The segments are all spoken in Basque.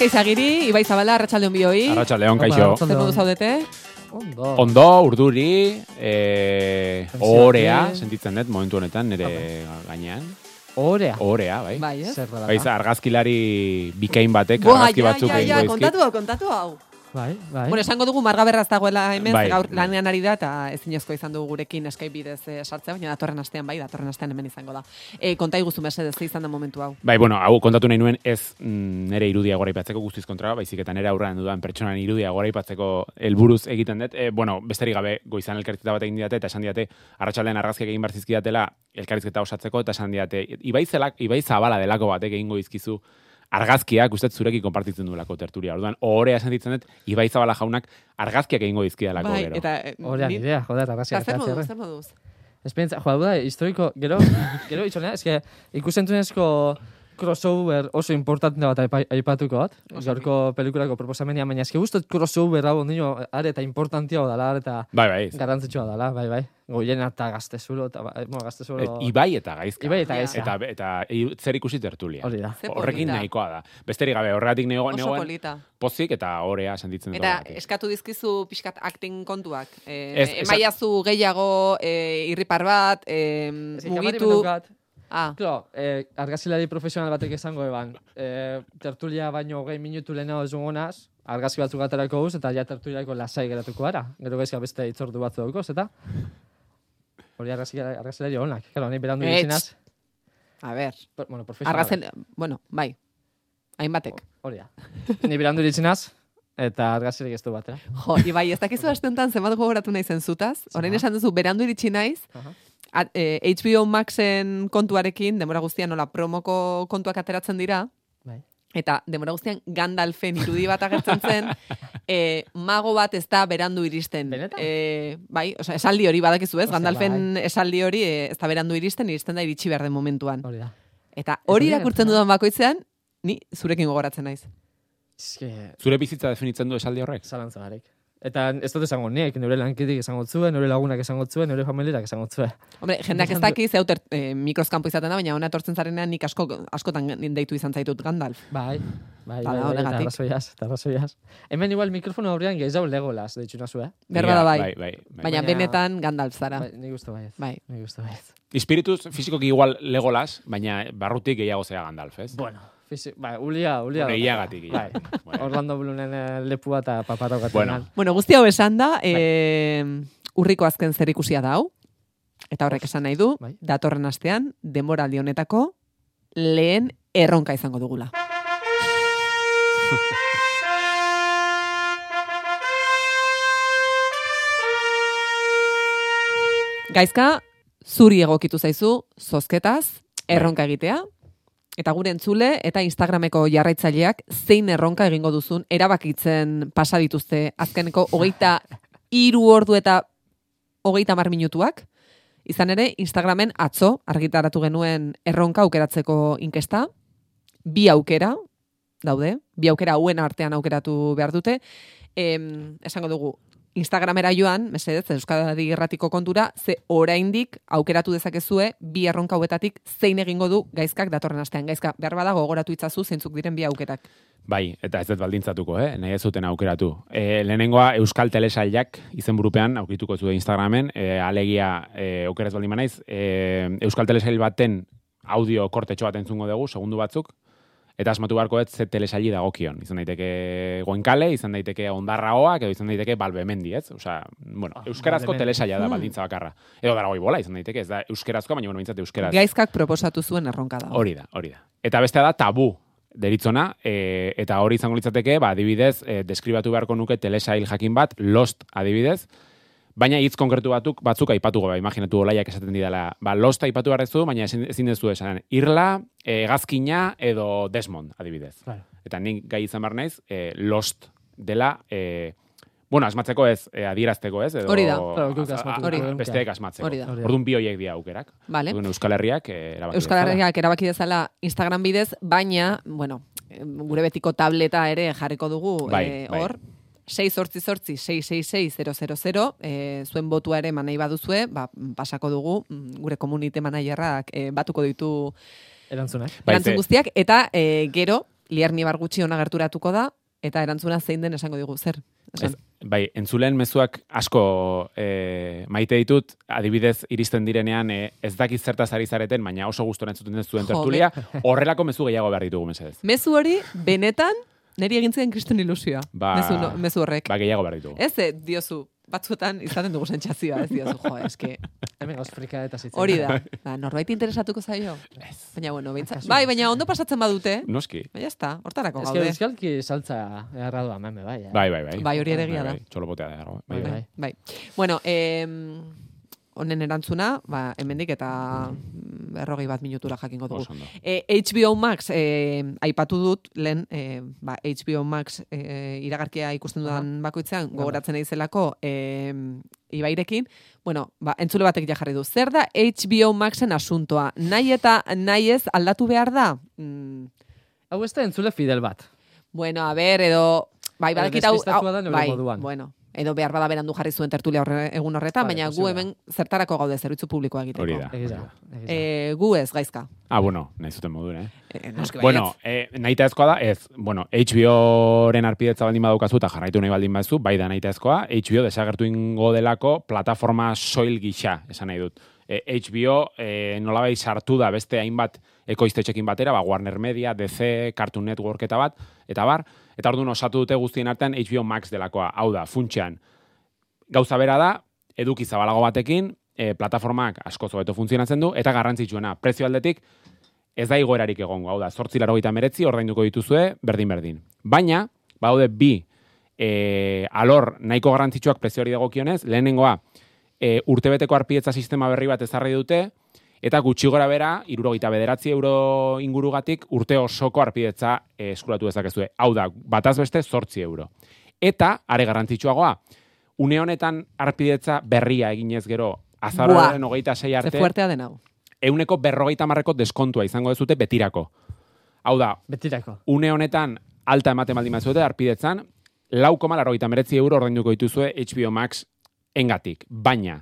Gaizka izagiri, Ibai Zabala, Arratxaldeon bioi. Arratxa León, Opa, kaixo. Zer modu zaudete? Ondo. Ondo, urduri, e, Tensioak, orea, eh? sentitzen dut momentu honetan, nire gainean. Orea. Orea, bai. Bai, ez? Zer. Bai, argazkilari bikain batek, Boa, argazki ja, batzuk ja, egingo ja, dizkit. kontatu hau, kontatu hau. Bai, bai. Bueno, esango dugu marga berraz dagoela hemen, Bai, gaur bai. lanean ari da, eta ezinezko izan dugu gurekin Skype bidez eh, sartzea, baina datorren astean bai, datorren astean hemen izango da. E, konta iguzu mesedez, ze izan da momentu hau. Bai, bueno, hau kontatu nahi nuen ez mm, nire irudia goraipatzeko guztiz kontra, baizik eta nire aurrean dudan pertsonan irudia goraipatzeko helburuz egiten dut. E, bueno, besterik gabe goizan elkarrizketa bat egin didate eta esan diate arratsaldean argazkiak egin bar zizkidatela elkarrizketa osatzeko eta esan diate Ibai zelak Ibai Zabala delako batek egingo dizkizu argazkiak uste dut zurekin konpartitzen duelako tertulia. Orduan, ohorea sentitzen dut Ibai Zabala jaunak argazkiak egingo dizkidalako bai, gero. eta... eh, Orea ni- nidea, joder, Eta argazia zer moduz, zer moduz? Esperientzia, joa, da, historiko, gero, gero itxonea, eske, ikusentunezko crossover oso importante bat aipa- aipatuko bat, Oso gaurko pelikulako proposamenia, baina eske guztot crossover hau ondino, are eta importantia dela, are eta Bai, bai. garrantzitsua dela, bai, bai. Goiena eta gaztezulo, eta, bai, bueno, gaztezulo... Et, Ibai eta Gaizka. Ibai eta. Gaizka. Eta, eta, e- zer ikusi tertulia. Hori da. Horrekin nahikoa da. Besterik gabe, horregatik nego, Oso negoen polita. pozik eta orea sentitzen dut. Eta eskatu dizkizu pixkat acting kontuak. E, Ez, emaiazu gehiago, e, irripar bat, e, mugitu... badaukat, Ah, Klo, eh, argazilari profesional batek esango eban, eh, tertulia baino hogei minutu lehenago ez dugunaz, argazki batzuk aterako guz, eta ja tertuliako lasai geratuko gara. Gero gaizka beste itzordu batzu daukos, eta hori argazilari, argazilari onak. Claro, nahi berandu Etz. ditzinaz, a ber, per- bueno, profesional. argazen... Bueno, bai, hainbatek. Hori da. Ni berandu ditzinaz, eta argazilari ez du batera. Jo, Ibai, ez dakizu aste honetan zenbat gogoratu nahi zen zutaz. Orain Zer? esan duzu, berandu iritsi naiz, Aha. A, e, HBO Maxen kontuarekin, demora guztian nola promoko kontuak ateratzen dira, Bai. eta demora guztian Gandalfen irudi bat agertzen zen, e, mago bat ez da berandu iristen. Benetan? E, bai, osea, esaldi hori badakizu ez, Gandalfen esaldi hori e, ez da berandu iristen, iristen da iritsi behar den momentuan. Hori da. Eta hori irakurtzen dudan bakoitzean, ni zurekin gogoratzen naiz. Zure bizitza definitzen du esaldi horrek? zalantza garek. Eta ez dut esango nik, nire lankidik esango zuen, nire lagunak esango zuen, nire familiak esango zuen. Hombre, jendeak ez Esan du- daki zeu ter, e, mikroskampo izaten da, baina ona etortzen zarenean nik asko, askotan deitu izan zaitut Gandalf. Bai, bai, bai, bai, eta horregatik. arrazoiaz, eta arrazoiaz. Hemen igual mikrofono aurrean gehiago legolas, deitxu nazu, eh? Berba da bai. Bai, bai, bai. Baina benetan Gandalf zara. Bai, nik uste baiet. Bai. Nik uste baiet. Espiritus fizikoki igual legolas, baina barrutik gehiago zea Gandalf, ez? Bueno, fisi, bai, ulia, ulia. Bueno, iagatik, Bai. Bueno. Orlando Blumen eh, lepua eta paparau Bueno. Bueno, guzti hau esan da, e, urriko azken zer ikusia da hau, eta horrek esan nahi du, Bai. datorren astean, denboraldi honetako, lehen erronka izango dugula. Gaizka, zuri egokitu zaizu, zozketaz, erronka egitea, eta gure entzule eta Instagrameko jarraitzaileak zein erronka egingo duzun erabakitzen pasa dituzte azkeneko hogeita hiru ordu eta hogeita mar minutuak. Izan ere, Instagramen atzo argitaratu genuen erronka aukeratzeko inkesta. Bi aukera daude, bi aukera hauen artean aukeratu behar dute. Em, esango dugu, Instagramera joan, mesedez, Euskadi Erratiko kontura, ze oraindik aukeratu dezakezue bi erronka hauetatik zein egingo du gaizkak datorren astean. Gaizka, behar badago gogoratu itzazu zeintzuk diren bi aukerak. Bai, eta ez dut baldintzatuko, eh? nahi ez zuten aukeratu. E, lehenengoa Euskal Telesailak izenburupean aukituko zuen Instagramen, e, alegia e, aukeraz baldin manaiz, e, Euskal Telesail baten audio kortetxo bat entzungo dugu, segundu batzuk, eta asmatu beharko ez ze telesaili dagokion. Izan daiteke Goenkale, izan daiteke Ondarraoak, edo izan daiteke Balbemendi, ez? Osea, bueno, Ah, euskarazko telesaila da Hmm. baldintza bakarra. Edo Daragoi bola, izan daiteke, ez da euskarazkoa, baina bueno, bintzat euskaraz. Gaizkak proposatu zuen erronka da. Hori da, hori da. Eta bestea da tabu deritzona, e, eta hori izango litzateke, ba, adibidez, e, deskribatu beharko nuke telesail jakin bat, Lost adibidez, baina hitz konkretu batuk, batzuk aipatu ba, imaginatu olaiak esaten didala, ba, Lost aipatu beharrezu, baina ezin, ezin dezu esan, Irla, e, Gazkina edo Desmond adibidez. Claro. Eta nik gai izan behar naiz, e, Lost dela, e, bueno, asmatzeko ez, e, adierazteko ez, edo Hori da. Asmatu Hori. besteek asmatzeko. Hori da. Orduan bi horiek dira aukerak. Vale. Orduan Euskal Herriak e, erabaki Euskal dezala. Herriak erabaki dezala Instagram bidez, baina, bueno, gure betiko tableta ere jarriko dugu Bai, eh, bai. Hor. 6 sortzi sortzi 666 e, zuen botua ere manai baduzue, ba, pasako dugu, mm, gure komunite managerrak e, batuko ditu Erantzunak. Erantzun guztiak, eta e, gero, Lierni gutxi ona gerturatuko da, eta erantzuna zein den esango digu, zer? Esan. Ez, bai, entzulen mezuak asko e, maite ditut, adibidez iristen direnean e, ez dakiz zertaz ari zareten, baina oso gustora entzuten ez zuen tertulia, horrelako mezu gehiago behar ditugu mesedez. Mezu hori, benetan, niri egin ziren kriston ilusioa. Ba- mezu, no, mezu horrek. Ba, gehiago behar ditugu. Ez, eh, diozu, batzuetan izaten dugu sentsazioa, ez diozu, jo, eske, Hemen gauz frika eta zitzen. hori da. Ba, norbait interesatuko zaio? Ez. Baina, bueno, behintzat. Akaso. Bai, baina ondo pasatzen badute, Noski. baina ez da, hortarako Ez que gaude. euskalki saltza erra doa, bai. eh? Bai, bai, bai. Bai, hori ere egia da. Bai, txolopotea da, bai, bai. Bai. Bai. Bueno, em, honen erantzuna, ba, hemendik eta berrogei bat minutura jakingo dugu. E, HBO Max, e, aipatu dut, lehen, e, ba, HBO Max e, iragarkia ikusten dudan bakoitzean, gogoratzen naizelako, e, ibairekin, bueno, ba, entzule batek ja jarri du. Zer da HBO Maxen asuntoa? Nahi eta nahi ez aldatu behar da? Mm, Hau ez da entzule fidel bat. bueno, a ber, edo... Bai, badakit hau... bai, moduan. bueno, edo behar bada berandu jarri zuen tertulia horre, egun horretan, Vale, baina gu hemen zertarako gaude zerbitzu publikoa egiteko. Hori da. E, gu ez, gaizka. Ah, bueno, nahi zuten modun, eh? E. Bueno, eh, nahita ezkoa da, ez, bueno, HBO-ren arpidetza baldin badaukazu eta jarraitu nahi baldin baduzu, bai da nahita ezkoa, HBO desagertu ingo delako plataforma soil gisa, esan nahi dut. E, HBO e, nolabai sartu da beste hainbat ekoiztetxekin batera, ba, Warner Media, DC, Cartoon Network eta bat, eta bar, eta orduan osatu dute guztien artean HBO Max delakoa. Hau da, funtsean, gauza bera da, eduki zabalago batekin, e, plataformak asko hobeto funtzionatzen du, eta garrantzitsuena, prezio aldetik, ez da igoerarik egongo, hau da, sortzi laro meretzi, ordainduko dituzue, berdin-berdin. Baina, baude bi, e, alor nahiko garrantzitsuak prezio hori dagokionez, lehenengoa, e, urtebeteko arpidetza sistema berri bat ezarri dute, eta gutxi gora bera, irurogeita bederatzi euro ingurugatik, urte osoko arpidetza e, eskuratu dezakezue. Hau da, bataz beste, sortzi euro. Eta, are garrantzitsuagoa, une honetan arpidetza berria eginez gero, azaroaren hogeita sei Ze arte, fuertea den hau. euneko berrogeita marreko deskontua izango dezute betirako. Hau da, Betirako. une honetan alta ematen baldin bazuete arpidetzan, lau koma larogeita meretzi euro ordainduko dituzue HBO Max engatik. Baina,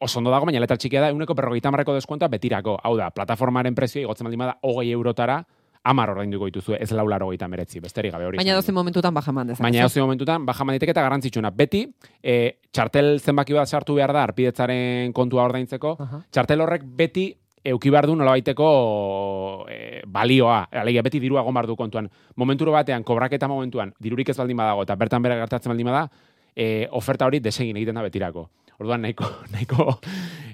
oso ondo dago, baina letra txikia da, euneko berrogeita marreko deskontua betirako. Hau da, plataformaren prezioa igotzen baldin bada hogei eurotara, amar ordainduko dituzue, ez lau larogeita meretzi, besterik gabe hori. Baina dozen momentutan baja eman dezakezu. Baina hauzi momentutan, baja maniteke eta garrantzitsuna. Beti, e, txartel zenbaki bat sartu behar da arpidetzaren kontua ordaintzeko, Aha. txartel horrek beti euki behar du nolabaiteko e, balioa, alegia beti dirua egon behar du kontuan. Momenturo batean, kobraketa momentuan, dirurik ez baldin badago, eta bertan bera gertatzen baldin bada, e, oferta hori desegin egiten da betirako. Orduan nahiko, nahiko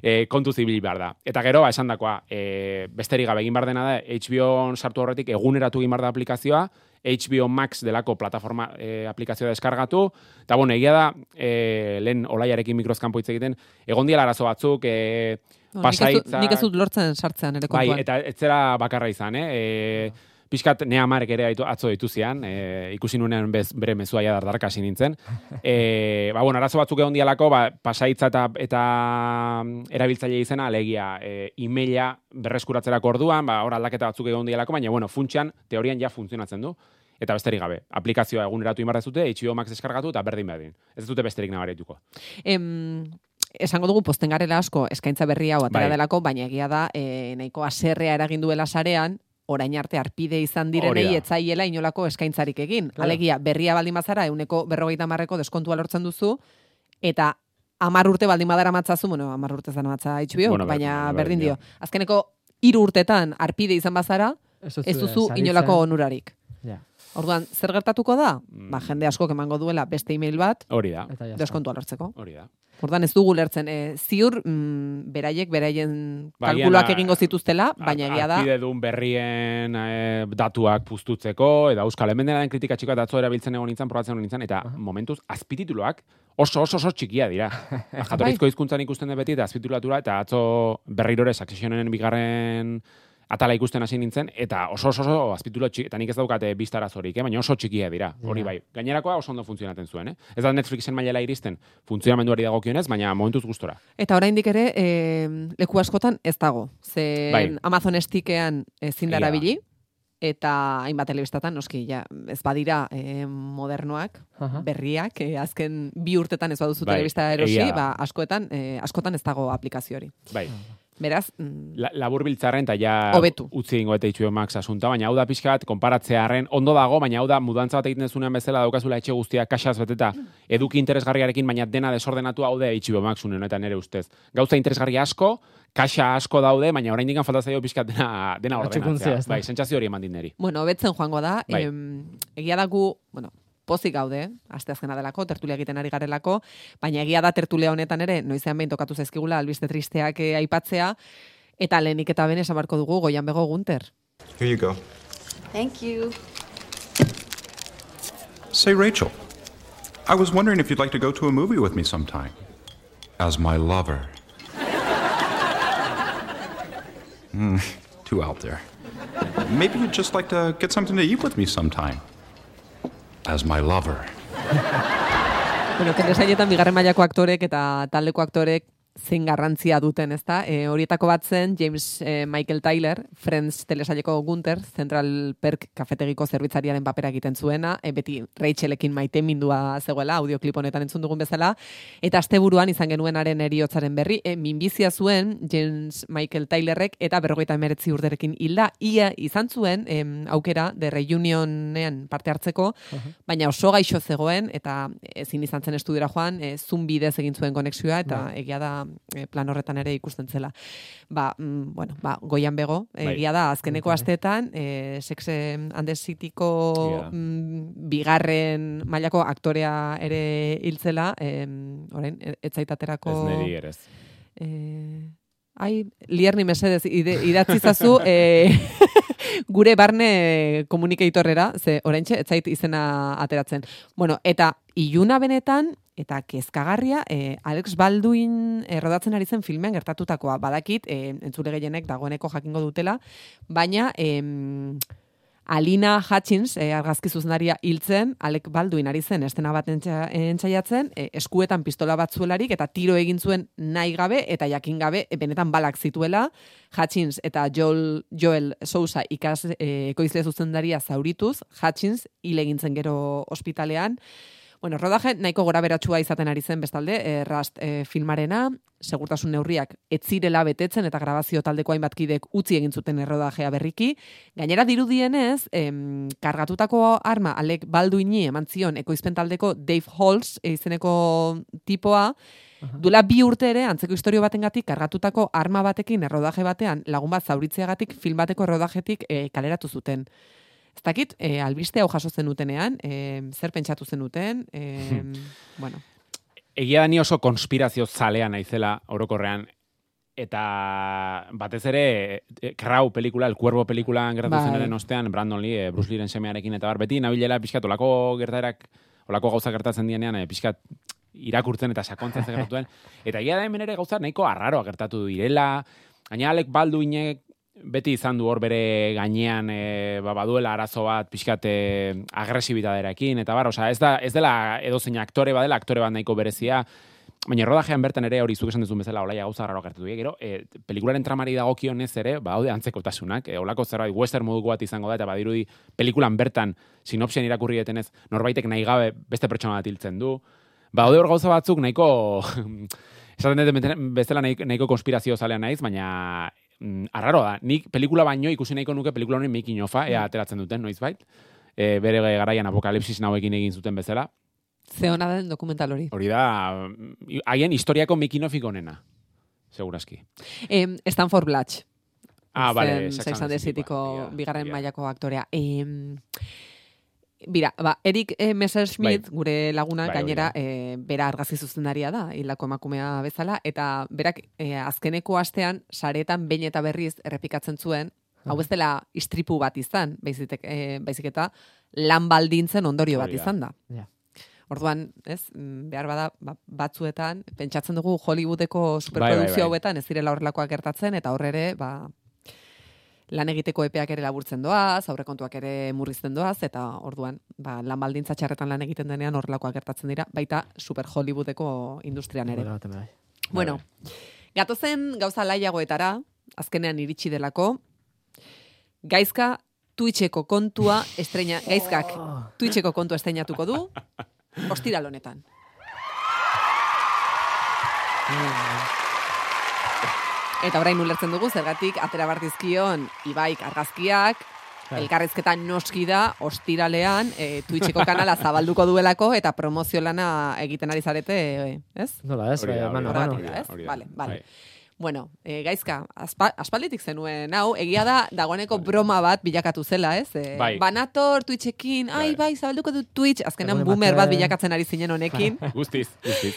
e, kontu zibil behar da. Eta gero, ba, esan dakoa, e, besterik gabe egin behar dena da, HBO sartu horretik eguneratu egin behar da aplikazioa, HBO Max delako plataforma e, aplikazioa deskargatu, eta bueno, egia da, e, lehen olaiarekin mikrozkanpo hitz egiten, egon diela arazo batzuk, e, No, pasaitzak- Nik ez dut lortzen sartzean ere Bai, kontuan. eta ez zera bakarra izan, eh? E, Piskat nea marek ere aitu- atzo dituzian, e, ikusi nuenean bez, bere mezua ja dardarka nintzen. E, ba, bueno, arazo batzuk egon dialako, ba, pasaitza eta, eta mm, erabiltzaile izena, alegia, e, emaila berreskuratzerako orduan, ba, hor aldaketa batzuk egon dialako, baina, bueno, funtsean, teorian ja funtzionatzen du. Eta besterik gabe, aplikazioa eguneratu inbarra zute, HBO Max deskargatu eta berdin berdin. Ez dute besterik nabarituko. Em, esango dugu posten garela asko eskaintza berri hau atera Bai. delako, baina egia da e, nahiko aserrea eragin duela sarean, orain arte arpide izan direnei etzaiela inolako eskaintzarik egin. Claro. Alegia, berria baldin bazara, euneko berrogeita marreko deskontua lortzen duzu, eta amar urte baldin badara matzazu, bueno, amar urte zan matza HBO, Bueno, ber- baina berdin berdin dio. Azkeneko hiru urtetan arpide izan bazara, Ez ez duzu inolako onurarik. Ja. Orduan, zer gertatuko da? Mm. Ba, jende asko emango duela beste email bat, Hori da, deskontua lortzeko. hori da. Ordan ez dugu lertzen, e, ziur mm, beraiek beraien kalkuluak a- egingo zituztela, baina egia da, Arpide dun berrien e, datuak puztutzeko, eta euskal hemen denaren kritika txikoa eta atzo erabiltzen egon nintzen, probatzen egon nintzen, eta momentuz azpitituluak oso oso oso txikia dira. Ba, Jatorrizko hizkuntzan ikusten dut beti eta azpititulatura, eta atzo berrirore Successionen bigarren atala ikusten hasi nintzen, eta oso oso, oso azpitulu txiki, eta nik ez daukate biztara zorik, eh? baina oso txikia dira, hori bai. Gainerakoa oso ondo funtzionatzen zuen, eh? Ez da Netflixen mailela iristen funtzionamenduari dagokionez, baina momentuz gustora. eta oraindik ere e, leku askotan ez dago. Ze Bai. Amazon estikean ezin da Egia da. erabili, eta hainbat telebistatan, noski, ja, ez badira e, modernoak, Aha. berriak, e, azken bi urtetan ez baduzu Bai, telebista erosi, ba, askoetan, e, askotan ez dago aplikazio hori. Bai. Beraz, mm, La, labur biltzarren, eta ja Hobetu. utzi ingo eta HBO Max asunta, baina hau da pixka bat, konparatzearen ondo dago, baina hau da mudantza bat egiten zunean bezala daukazula etxe guztia kasaz beteta eduki interesgarriarekin, baina dena desordenatu hau da HBO Max unen, eta nire ustez. Gauza interesgarri asko, kaxa asko daude, baina orain dikan falta zaio pixka dena, dena ordenatzea. Bai, sentsazio hori eman dit niri. bueno, betzen joango da. Bai. Em, egia dagu, bueno, pozik gaude, aste azkena delako, tertulia egiten ari garelako, baina egia da tertulia honetan ere, noizean behin tokatu zaizkigula, albiste tristeak eh, aipatzea, eta lehenik eta ben esan barko dugu goian bego gunter. Here you go. Thank you. Say, Rachel, I was wondering if you'd like to go to a movie with me sometime. As my lover. Hmm, too out there. Maybe you'd just like to get something to eat with me sometime. As my lover. Bueno, telesaietan bigarren mailako aktorek eta taldeko aktorek zein garrantzia duten, ezta? E, horietako bat zen James eh, Michael Tyler, Friends telesaileko Gunter, Central Perk kafetegiko zerbitzariaren papera egiten zuena, e, beti Rachelekin maite mindua zegoela, audioklip honetan entzun dugun bezala, eta asteburuan izan genuenaren eriotzaren berri, e, minbizia zuen James Michael Tylerrek eta berrogeita emeretzi urderekin hilda, ia izan zuen em, aukera de reunionean parte hartzeko, baina oso gaixo zegoen, eta ezin izan zen estudiora joan, e, zoom bidez egin zuen konexioa, eta egia da e, plan horretan ere ikusten zela. Ba, mm, bueno, ba, goian bego, Bai. egia da, azkeneko Bai. asteetan, e, sexe andesitiko Egia da. mm, bigarren mailako aktorea ere hiltzela, em, orain, e- ez zaitaterako... Ez niri ere ez. Eh, ai, lierni mesedez, ide, idatzi zazu, eh, gure barne komunikatorrera, ze oraintxe ez zait izena ateratzen. Bueno, eta iluna benetan, eta kezkagarria, eh, Alex Balduin eh, rodatzen ari zen filmean gertatutakoa. Badakit, eh, entzule gehienek dagoeneko jakingo dutela, baina... Em, Alina Hutchins, eh, argazki zuzendaria hiltzen, Alek Balduin ari zen estena bat entzaiatzen, eh, eskuetan pistola bat zuelarik eta tiro egin zuen nahi gabe eta jakin gabe eh, benetan balak zituela. Hutchins eta Joel, Joel Sousa ikas eh, ekoizle zuzendaria zaurituz, Hutchins hil egin zen gero ospitalean. Bueno, rodaje nahiko gora beratsua izaten ari zen bestalde, e, Rust e, filmarena, segurtasun neurriak ez zirela betetzen eta grabazio taldeko hainbat kidek utzi egin zuten errodajea berriki. Gainera dirudienez, em, kargatutako arma Alek Balduini eman zion ekoizpen taldeko Dave Halls izeneko tipoa, Duela bi urte ere, antzeko historio batengatik kargatutako arma batekin errodaje batean lagun bat zauritzeagatik film bateko errodajetik e, kaleratu zuten. Ez dakit, e, albiste hau jaso zenutenean, e, zer pentsatu zenuten, e, bueno, Egia da ni oso konspirazio zalea naizela orokorrean eta batez ere Krau pelikula, El Cuervo pelikulan gertatu Bai. zenaren ostean Brandon Lee, Bruce Leeren semearekin eta bar beti nabilela pixkat olako gertaerak olako gauza gertatzen dienean pixkat irakurtzen eta sakontzen zer gertatuen. Eta egia da hemen ere gauza nahiko arraroa gertatu direla, gaina Alek Balduinek beti izan du hor bere gainean e, ba, baduela arazo bat pixkat e, agresibitaderekin, eta bar, osea, ez, da, ez dela edozein aktore badela, aktore bat nahiko berezia, baina rodajean bertan ere hori zuk esan duzun bezala olaia gauza raro gertatu gero, e, pelikularen tramari dagokionez ere, ba, haude antzekotasunak, e, olako zerbait western moduko bat izango da, eta badirudi pelikulan bertan sinopsian irakurri detenez, norbaitek nahi gabe beste pertsona bat hiltzen du, ba, haude hor gauza batzuk nahiko, esaten dut bezala nahiko, nahiko konspirazio zalean naiz, baina mm, arraro da. Nik pelikula baino ikusi nahiko nuke pelikula honen making ofa, ea ateratzen duten, noizbait. E, bere garaian apokalipsis nauekin egin zuten bezala. ze hona den dokumental hori. Hori da, mm, haien historiako making ofik onena. Segurazki. E, Stanford Blatch. Ah, bale. Cityko Egia, bigarren egia. mailako aktorea. E, Bira, ba, Erik e, Messerschmidt, Bai. gure laguna, Bai, gainera, hori e, bera argazi zuzendaria da, hilako emakumea bezala, eta berak e, azkeneko astean, saretan behin eta berriz errepikatzen zuen, hau ez dela istripu bat izan, baizik, e, baizik eta lan baldintzen ondorio bat izan da. Ja. Orduan, ez, mm, behar bada, ba, batzuetan, pentsatzen dugu Hollywoodeko superprodukzio bai, bai. hauetan ez direla horrelakoak gertatzen, eta horrere, ba, lan egiteko epeak ere laburtzen doaz, aurrekontuak ere murrizten doaz, eta orduan, ba, lan baldintza txarretan lan egiten denean horrelakoak gertatzen dira, baita super Hollywoodeko industrian ere. Bera baten bai. Bueno, gatozen gauza laiagoetara, azkenean iritsi delako, gaizka Twitcheko kontua estreina, gaizkak Twitcheko kontua estreinatuko du, ostiral honetan. Eta orain ulertzen dugu zergatik atera bartizkion Ibaik argazkiak, elkarrizketa noski da ostiralean e, Twitcheko kanala zabalduko duelako eta promozio lana egiten ari zarete, e, ez? Nola ez, Hori bai, da, mano, hori da, mano. ez? Vale, vale. Bai. Bueno, e, gaizka, aspa, aspalditik zenuen, hau, egia da, dagoeneko broma bat bilakatu zela, ez? E, Bai. Banator, Twitchekin, ai, Bai. bai, zabalduko du Twitch, azkenan boomer bat bilakatzen ari zinen honekin. Guztiz, guztiz.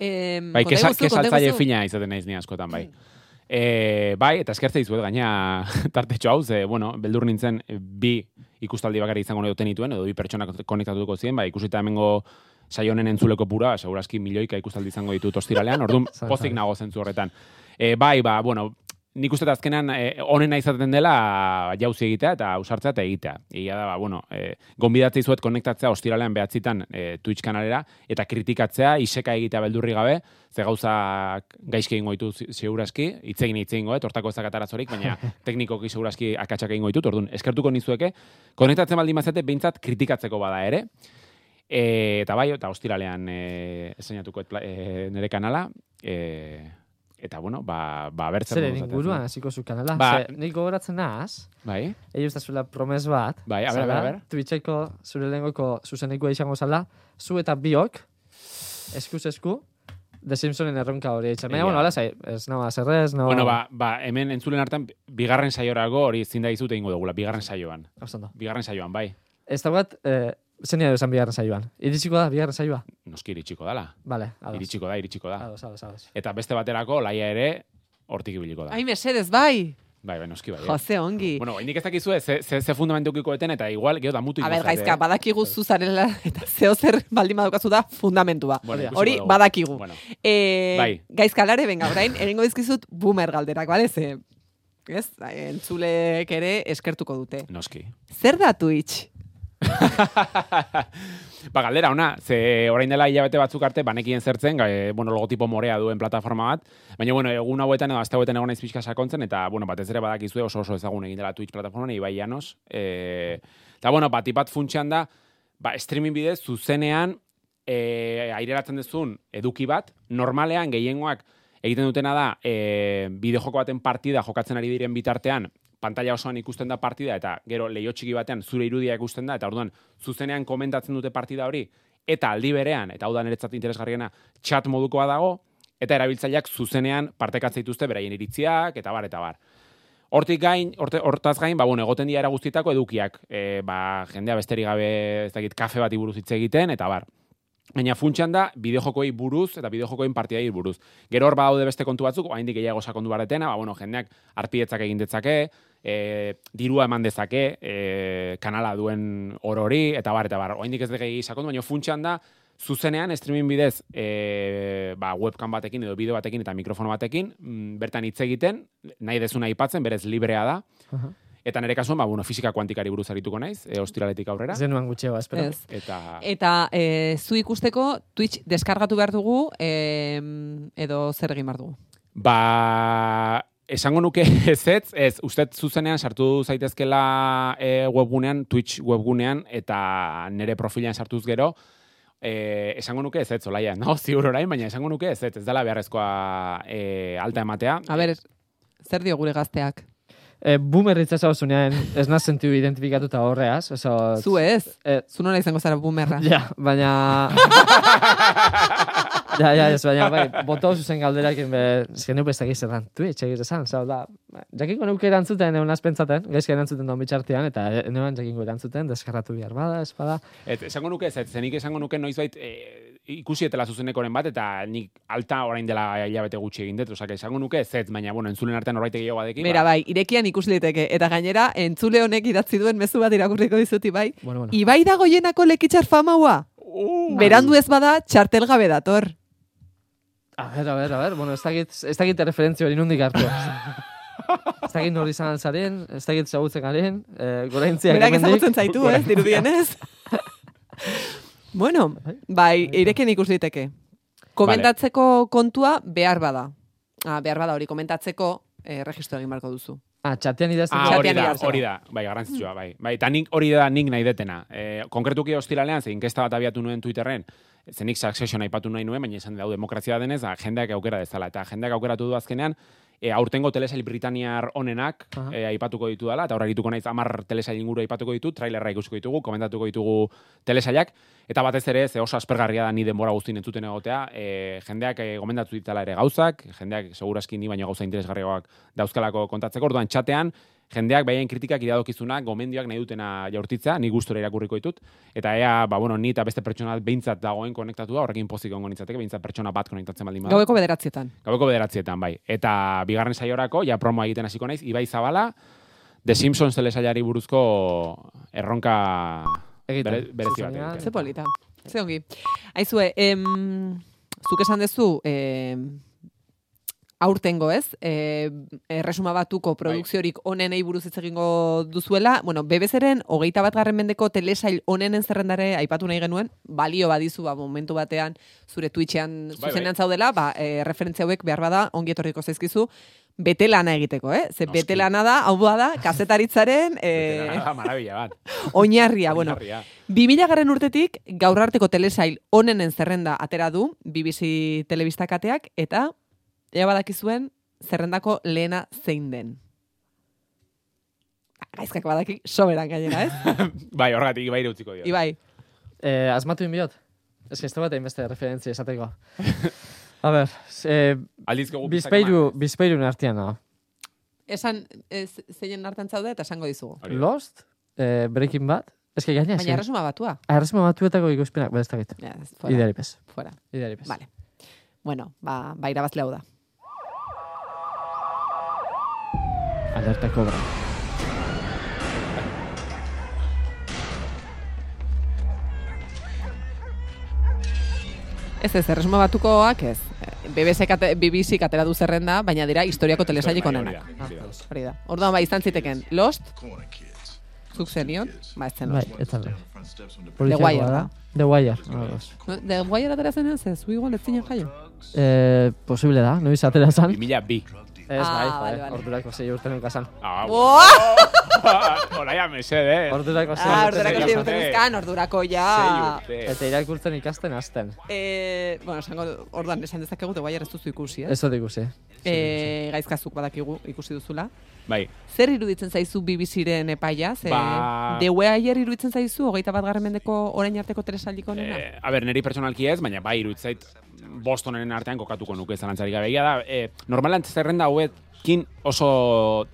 e, Bai, kesaltzaile fina izaten naiz ni askotan, bai. E, bai, eta eskertze dizuet gaina tartetxo hau, ze, bueno, beldur nintzen bi ikustaldi bakarri izango duten dituen, edo bi pertsonak konektatuko ziren, bai, ikusita hemengo saio honen entzuleko pura, segurazki milioika ikustaldi izango ditut ostiralean, orduan pozik nago zentzu horretan. E, bai, ba, bueno, nik uste azkenan e, onena izaten dela jauzi egitea eta ausartzea eta egitea. Egia da, ba, bueno, e, gonbidatzei zuet konektatzea ostiralean behatzitan e, Twitch kanalera eta kritikatzea, iseka egitea beldurri gabe, ze gauzak gaizki egingo ditut zi- ziuraski, itzegin itzegin goet, hortako ezak atarazorik, baina teknikoki ziuraski akatsak egingo ditut, orduan, eskertuko nizueke, konektatzen baldin mazete, behintzat kritikatzeko bada ere, E, eta bai, eta ostiralean e, esainatuko e, nire kanala, e, eta bueno, ba, ba bertzen Zeren inguruan hasiko zu kanala. Ba- Ze, nik gogoratzen naz, Bai, Egi usta zuela promes bat. Bai, a ber, a ber. Twitcheko zure lehengoko zuzenikoa izango zala, zu eta biok, eskuz esku, The Simpsonen erronka hori eitzen. Baina, bueno, ala zai, ez nagoa zerrez, no... Bueno, ba, ba, hemen entzulen hartan, bigarren saiorago hori zinda dizut egingo dugula, bigarren saioan. Bigarren saioan, bai. Ez da bat, eh, zenia esan bigarren saioan. Iritsiko da, bigarren saioa? Noski iritsiko dala. Vale, ados. Iritsiko da, iritsiko da. Ados, ados, ados. Eta beste baterako, laia ere, hortik ibiliko da. Ai, mesedez, bai. Bai, bai, noski bai. eh. Jose, ongi. Bueno, indik ez dakizue, ze, ze, ze fundamentu ukiko eten, eta igual, gero da mutu A ber, gaizka, eh? badakigu zuzarela eta zeo zer baldin badukazu da fundamentua. Bueno, Hori badakigu. Bueno, E, Bai. Gaizka lare, venga, orain, egingo dizkizut boomer galderak, bale? Ze, ez, entzulek ere eskertuko dute. noski. Zer da Twitch? ba, galdera ona, ze orain dela hilabete batzuk arte banekien zertzen, e, bueno, logotipo morea duen plataforma bat, baina bueno, egun hauetan edo aste hauetan egon naiz pixka sakontzen eta bueno, batez ere badakizue oso oso ezagun egin dela Twitch plataforman Ibai Llanos. Eh, eta bueno, bat bat funtsean da, ba, streaming bidez zuzenean e, aireratzen duzun eduki bat, normalean gehiengoak egiten dutena da, e, bideojoko baten partida jokatzen ari diren bitartean, pantalla osoan ikusten da partida eta gero leio txiki batean zure irudia ikusten da eta orduan zuzenean komentatzen dute partida hori eta aldi berean eta hau da niretzat interesgarriena chat modukoa dago eta erabiltzaileak zuzenean partekatzen dituzte beraien iritziak eta bar eta bar. Hortik gain, horte, hortaz gain, ba, bueno, egoten dira guztietako edukiak, e, ba, jendea besterik gabe, ez dakit, kafe bati buruz hitz egiten, eta bar. Baina funtsan da, bideojokoei buruz eta bideojokoen partidai buruz. Gero hor badaude beste kontu batzuk, oraindik gehiago sakondu baretena, ba, bueno, jendeak arpietzak egin detzake, e, dirua eman dezake, e, kanala duen orori, eta bar, eta bar. Oraindik ez degi sakondu, baina funtsan da, zuzenean, streaming bidez, e, ba, webcam batekin edo bideo batekin eta mikrofono batekin, mm, bertan hitz egiten, nahi dezuna aipatzen, berez librea da, Aha. eta nire kasuan, ba, bueno, fisika kuantikari buruz arituko naiz, e, ostiraletik aurrera. Zenuan gutxeo, espero. Ez. Eta... Eta e, zu ikusteko Twitch deskargatu behar dugu e, edo zer egin behar dugu? Ba, esango nuke ezetz, ez, uste zuzenean sartu zaitezkela e, webgunean, Twitch webgunean, eta nire profilean sartuz gero, e, esango nuke ezetz, olaia, no, ziur orain, baina esango nuke ezetz, ez dela beharrezkoa e, alta ematea. A ber, zer dio gure gazteak? E, boomer hitza zauzunean, ez naz sentiu identifikatuta horreaz. Oso, Zu ez? Eh, Zu nola izango zara boomerra? Ja, baina... ja, ja, ez, baina, bai, boto zuzen galderakin be, ezken nuke ez dakiz erran, Twitch egir esan, zau da, jakiko nuke erantzuten egon azpentzaten, gaizki erantzuten daun bitxartean, eta neban jakingo erantzuten, deskarratu bihar bada, ez bada. Et, esango nuke ez, zenik esango nuke noizbait e, ikusi etela zuzenekoren bat, eta nik alta orain dela hilabete gutxi egin dut, osak, esango nuke ez, baina, bueno, entzulen artean horbait gehiago badekin. Bera, ba, bai, irekian ikus liteke. Eta gainera, entzule honek idatzi duen mezu bat irakurriko dizuti, bai. Bueno, bueno. Ibai da goienako lekitxar famaua. Uh, Berandu ez bada, txartel gabe dator. A ber, a ber, a ber, bueno, ez dakit, ez dakit referentzio hori nondik hartu. ez dakit nori izan zaren, ez dakit zagutzen garen, eh, goraintziak Berak hemendik. ezagutzen zaitu, ez, dirudienez. bueno, bai, irekian ikus liteke. Komentatzeko kontua behar bada. Ah, behar bada hori komentatzeko eh, registro egin barko duzu. Ah, txatean idazten. Ah, hori da, hori da, bai, garrantzitsua, bai. Bai, eta nik hori da nik nahi detena. E, konkretuki ostiralean, ze inkesta bat abiatu nuen Twitterren, zenik succession aipatu nahi nuen, baina esan dau demokrazia denez, da, jendeak aukera dezala. Eta jendeak aukeratu du azkenean, e, aurtengo telesail britaniar onenak Aha. e, aipatuko ditu dela, eta horra arituko naiz amar telesail inguru aipatuko ditu, trailerra ikusiko ditugu, komentatuko ditugu telesailak, eta batez ere, ze oso aspergarria da ni denbora guztien entzuten egotea, e, jendeak e, gomendatu ditala ere gauzak, jendeak seguraski ni baino gauza interesgarriagoak dauzkalako kontatzeko, orduan txatean, jendeak behaien kritikak iradokizunak, gomendioak nahi dutena jaurtitzea, ni gustora irakurriko ditut, eta ea, ba, bueno, ni eta beste pertsona behintzat dagoen konektatua, horrekin pozik ongo nintzateke, behintzat pertsona bat konektatzen baldin bada. Gaueko bederatzietan. Gaueko bederatzietan, bai. Eta bigarren saiorako, ja promoa egiten hasiko naiz, Ibai Zabala, The Simpsons telesailari buruzko erronka Egiten. bere, berezi bat. Ze polita. Ze ongi. Aizue, em, zuk esan dezu, em, aurtengo ez, e, erresuma batuko produkziorik onenei buruz hitz egingo duzuela, bueno, bebezeren hogeita bat garren mendeko telesail onenen zerrendare aipatu nahi genuen, balio badizu, ba, momentu batean, zure Twitchean Bai, zuzenean zaudela, ba, e, referentzia hauek behar bada, ongi etorriko zaizkizu, bete lana egiteko, eh? Ze Noski. bete lana da, hau da, kazetaritzaren e, da, Maravilla bat. oinarria, bueno, Oinarria. 2000 garren urtetik gaur arteko telesail onenen zerrenda atera du BBC telebistakateak eta ea badakizuen zerrendako lehena zein den. Gaizkak badaki soberan gainera, ez? bai, horregatik Ibai utziko dio. Ibai, Eh, asmatu inbiot? Ez que ez bat beste referentzia esateko. A ber, eh, bizpeiru, bizpeiru artean da. esan ez, zeinen hartan zaude eta esango dizugu. Lost, eh, Breaking Bad, ez que gaina, Baina erresuma batua. Erresuma batuetako ikuspenak, ba, ez dakit. Ja, fuera, Ideari pez. fuera. Ideari pez. Vale. Bueno, ba, ba irabazle hau da. Alerta kobra. Ez ez, erresuma batukoak ez. BBC, kate, BBC katera du zerrenda, baina dira historiako telesailik Bai, onenak. da, hori da. Hori da. Orduan, ba, izan ziteken Lost, zuk zenion, ba, ez zen Bai, ez da. The Wire da. The Wire. No, The Wire atera zenean, ze, zu igual ez zinen jaio. Eh, posible da, noiz atera zan. 2000 bi. Ez, Ah, bai, vale, bai, vale. ordurako zei urte nuka zan. Ah, Boa! Olaia mesede. Ordurako zei Ah, ordurako nuka zei urte nizkan, ordurako ja. Eta irakurtzen ikasten hasten. Eh, bueno, esango, orduan, esan dezakegu Wire ez duzu ikusi, eh? Ez dut ikusi. Eh, gaizkazuk badakigu ikusi duzula. Bai, Zer iruditzen zaizu BBC-ren epaia? Ze, Ba- The Wire iruditzen zaizu, hogeita bat garren mendeko orain arteko telesaldiko onena? Eh, a ber, niri pertsonalki ez, baina bai, iruditzait Bostonen artean kokatuko nuke zalantzari gabe. Da, e, normalan zerrenda hauekin oso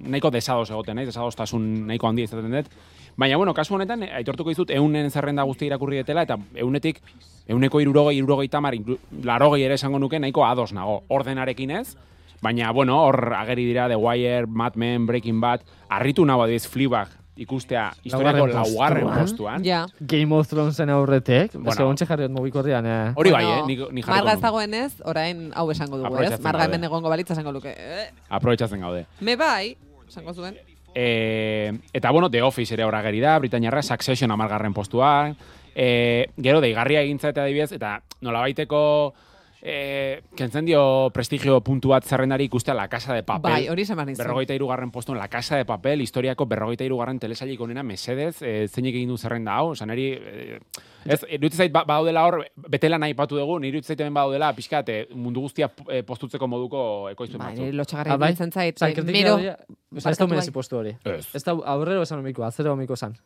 nahiko desados egoten, naiz, desadostasun nahiko handia izaten dut. Baina, bueno, kasu honetan, eh, aitortuko dizut, eunen zerrenda guzti irakurri detela, eta eunetik, euneko irurogei, irurogei tamar, larogei ere esango nuke, nahiko ados nago, ordenarekin ez, Baina, bueno, hor ageri dira The Wire, Mad Men, Breaking Bad, arritu nago adiz Fleabag ikustea historiako Laugarren postuan. postuan. Ja. Game of Thronesen aurretek, Bueno. bueno. ontsa jarriot mugikorrian, eh. Hori bai, eh? Ni, ni Marga dagoenez, orain hau esango dugu, ez? Marga hemen egongo balitza esango luke. Eh, Aprobetxatzen gaude. me bai, esango zuen. E, eta bueno, The Office ere hor ageri da, Britainiarra, Succession amargarren postua. E, gero, deigarria egintza eta adibidez, eta nolabaiteko e, kentzen dio prestigio puntu bat zerrendari ikustea La Casa de Papel. Bai, hori esan behar nizun. Berrogeita irugarren postuen La Casa de Papel, historiako berrogeita irugarren telesailik onena mesedez, e, zeinek egin du zerrenda hau, osan eri, e, ez, iruditzen zait, ba, badaudela hor, betela nahi patu dugu, nire iruditzen zait hemen badaudela, pixkat, e, mundu guztia postutzeko moduko ekoizpen Bai, batzuk. nire lotxagarri bai? zait. Eh, kritika mero, ez da bai. merezi postu hori. Ez. Ez da aurrero esan omiko, atzero omiko zan.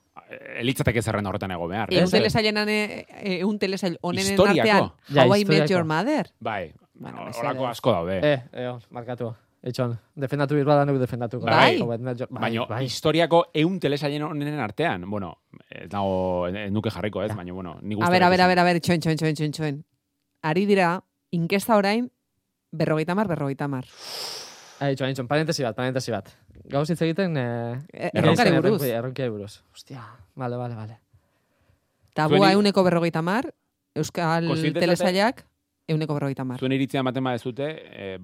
Elitzateke zerrenda horretan ego behar. Egun eh, egun telesail onenen artean, How I Met. Your Mother. Bai, Bueno, olako asko daude. Eh, eo, markatu. Eitxon, defendatu birba da nuke defendatuko. Bai. Hau, bai, Baina bai. historiako eun telesailen honenen artean, bueno, ez dago, ez nuke jarriko ez, baina bueno, ni A ber, a ber, a ber, a ber, txoin, txoin, txoin, txoin, txoin. Ari dira, inkesta orain, berrogeita mar, berrogeita mar. Eitxon, eitxon, parentesi bat, parentesi bat. Gauz hitz egiten, eh... Eh, Erronkari buruz. Erronkari- buruz. Ostia, vale, vale, vale. Tabua Zueni- euneko berrogeita mar, Euskal telesailak euneko berrogeita mar. Zuen iritzia ematen badezute, eh,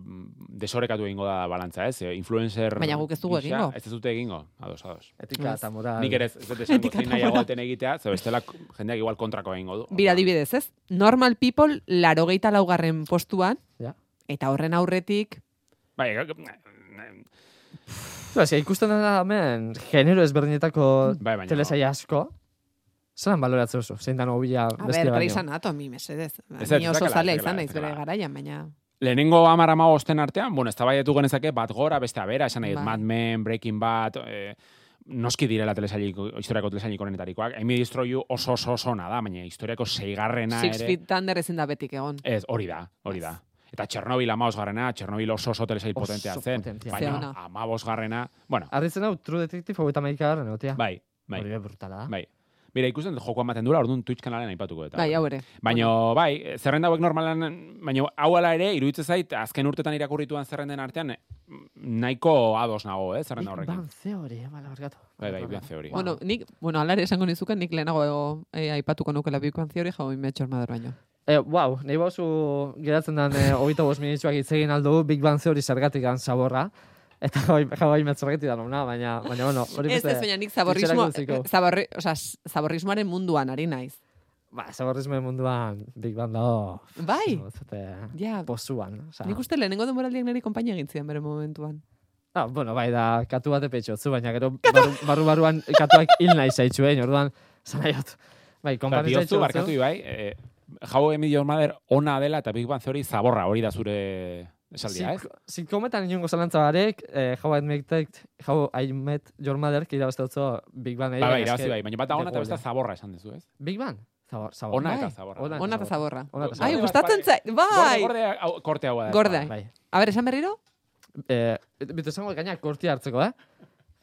desorekatu egingo da balantza, ez? Eh, influencer... Baina guk ez dugu egingo. Ez ez dute egingo, ados, ados. Etika eta moral. Nik ere ez dut esango, zein nahiago eten egitea, ze bestela jendeak igual kontrako egingo du. Bira, adibidez, ez? Normal people, larogeita laugarren postuan, Ja. eta horren aurretik, Bai, Ba, eske, ikusten da hemen, genero ezberdinetako bai, baina... telesaia asko, zelan baloratzen duzu? Zein da nobila a beste ber, baino? Grey's Anatomy, mesedez. Ez, ez, Ni oso zalea zakala, izan naiz bere garaian, baina... lehenengo amar ama osten artean, bueno, ez tabaiatu genezake bat gora, beste abera, esan nahi, Bai. Mad Men, Breaking Bad, eh, noski direla telesailiko, historiako telesailiko honetarikoak. Amy Destroy You oso oso oso da, baina historiako seigarrena Six ere. Feet Thunder ezin da betik egon. Ez, hori da, hori da. Eta Txernobil amabos garrena, Txernobil oso oso telesail Oso potentea zen. Baina amabos garrena, bueno, Arritzen hau, True Detective hogeita maika garren, egotea. bai, bai, Hori be brutala da. bai. Mira, ikusten dut jokoa ematen dura, orduan Twitch kanalen aipatuko eta. Bai, hau ere. Baina, bai, zerrenda hauek normalan, baina hau ala ere, iruditzen zait, azken urtetan irakurrituan zerrenden artean, eh, nahiko ados nago, eh, zerrenda Big horrekin. Bang Theory, eh, bala, barkatu. Bai, bai, Big Bang Theory. Bueno, nik, bueno, ala ere esango nizuken, nik lehenago eh, aipatuko nukela Big Bang Theory jau Metxor Mother baino. Eh, wow, nahi bauzu geratzen den eh, hogeita bost minitzuak hitz egin aldugu Big Bang Theory zergatik gan zaborra. Eta jau bai metzorretik da nona, baina, baina, bueno, hori Ez, beste... ez, baina nik zaborrismo, zaborri, oza, zaborrismoaren munduan ari naiz. Ba, zaborrismo munduan Big Bang dago... Bai, Zute, ja, pozuan. Osa, nik uste lehenengo denboraldiak niri konpainia egin zidan bere momentuan. Ah, bueno, bai, da, katu bate petxotzu, baina gero barru, barru barruan katuak hil nahi zaitxu, eh, orduan, zanaiot. Bai, diozu, zaitxu. barkatu ibai, eh, jau Emilio Mader ona dela eta Big Bang Theory zaborra hori da zure esaldia, ez? Zikometan inongo zalantza barek, eh, How I Met, How I Met Your Mother, kira beste utzo Big Bang. Bai, egin, bai, eske- irabazi bai, baina bata ona eta beste zaborra esan duzu, ez? Big Bang? Zabor, zabor. Ona Bai. eta zaborra. Ona Ona eta zaborra. Ona eta Ai, zaborra. gustatzen zait, bai! Gorde, gorde, korte hau da. Gorde. Bai. A ber, esan berriro? Eh, bitu esango gaina kortia hartzeko, eh?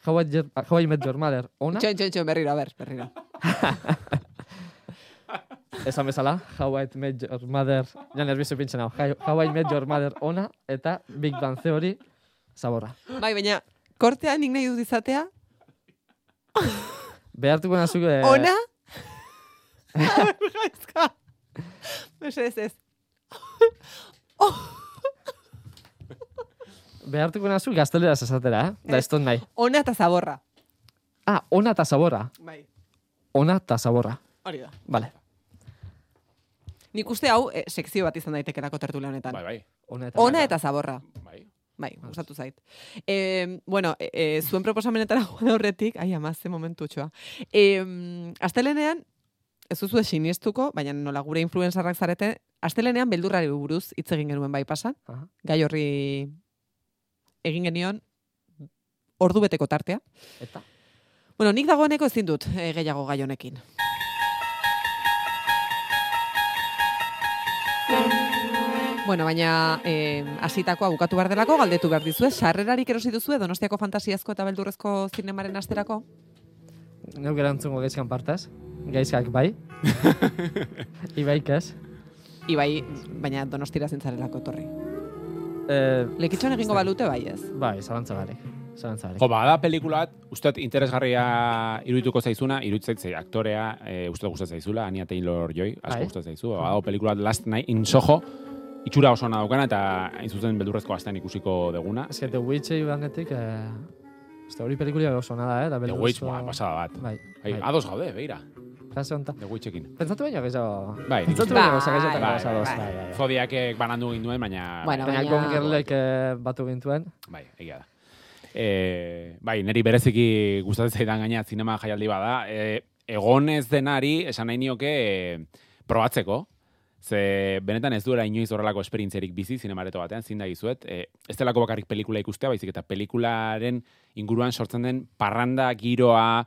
How I, Your- How I Met Your Mother, ona? Txon, txon, txon, berriro, a ber, berriro. Esan bezala, How I Met Your Mother, ja nervioso pintzen hau. How- I Met Your Mother, ona, eta Big Bang Theory, zaborra. Bai, baina, kortea nik nahi dut izatea, Behartuko nazuk... Eh, ona? Gaizka. Mesedez ez. Behartuko nazuk gazteleraz esatera, eh? Da, Ez. nahi. Ona eta zaborra. Ah, ona eta zaborra. Bai, Ona eta zaborra. hori da. Vale. Nik uste hau, eh, sekzio bat izan daitekerako tertule honetan. Bai, bai, Ona eta, Ona eta zaborra. bai. Bai, gustatu zait. E, bueno, e, e, zuen proposamenetara joan aurretik, ai ama, ze momentu txoa. E, astelenean, ez duzu sinistuko, baina nola gure influencerrak zarete, astelenean beldurrari buruz hitz egin genuen bai pasan, Aha. gai horri egin genion ordu beteko tartea. Eta? Bueno, nik dagoeneko ezin dut e, gehiago gai honekin. Bueno, baina eh, hasitakoa bukatu behar delako, galdetu behar dizue, sarrerarik erosi duzue Donostiako fantasiazko eta beldurrezko zinemaren asterako? Neuk erantzungo gaizkan partez. Gaizkak bai. Ibaik ez. Ibai, baina donostira zintzarelako torri. Eh, Lekitxon egingo balute bai ez. bai, zalantza. Zalantza barik. Jo, bada pelikula bat, uste interesgarria irudituko zaizuna, iruditzen zait aktorea, e, uste gustatzen zaizula, Anya Taylor-Joy, asko Bai. gustatzen zaizu. Bada pelikula bat Last Night in Soho, itxura oso ona daukana, eta hain zuzen beldurrezko astean ikusiko deguna. Ez que The Witch egin bangetik, eh, ez da hori pelikulia oso nada, eh? Da The Witch, buah, pasada bat. Bai, Ai, bai. ados gaude, beira, Fase honetan. The Witchekin. Pentsatu baino gehiago. Bai, Pentsatu uste- baino Bai, zakazetan bai, bai. Bai, bai, bai. Zodiakek banandu ginduen, baina... Bueno, Baina Girlek eh, batu gintuen. Bai, egia da. E, bai, niri bereziki gustatzen zaidan gaina zinema jaialdi bada. E, egon ez denari, esan nahi nioke, e, probatzeko. Ze benetan ez duela inoiz horrelako esperientziarik bizi zinemareto batean, zin da gizuet. E, ez delako bakarrik pelikula ikustea, baizik eta pelikularen inguruan sortzen den parranda, giroa,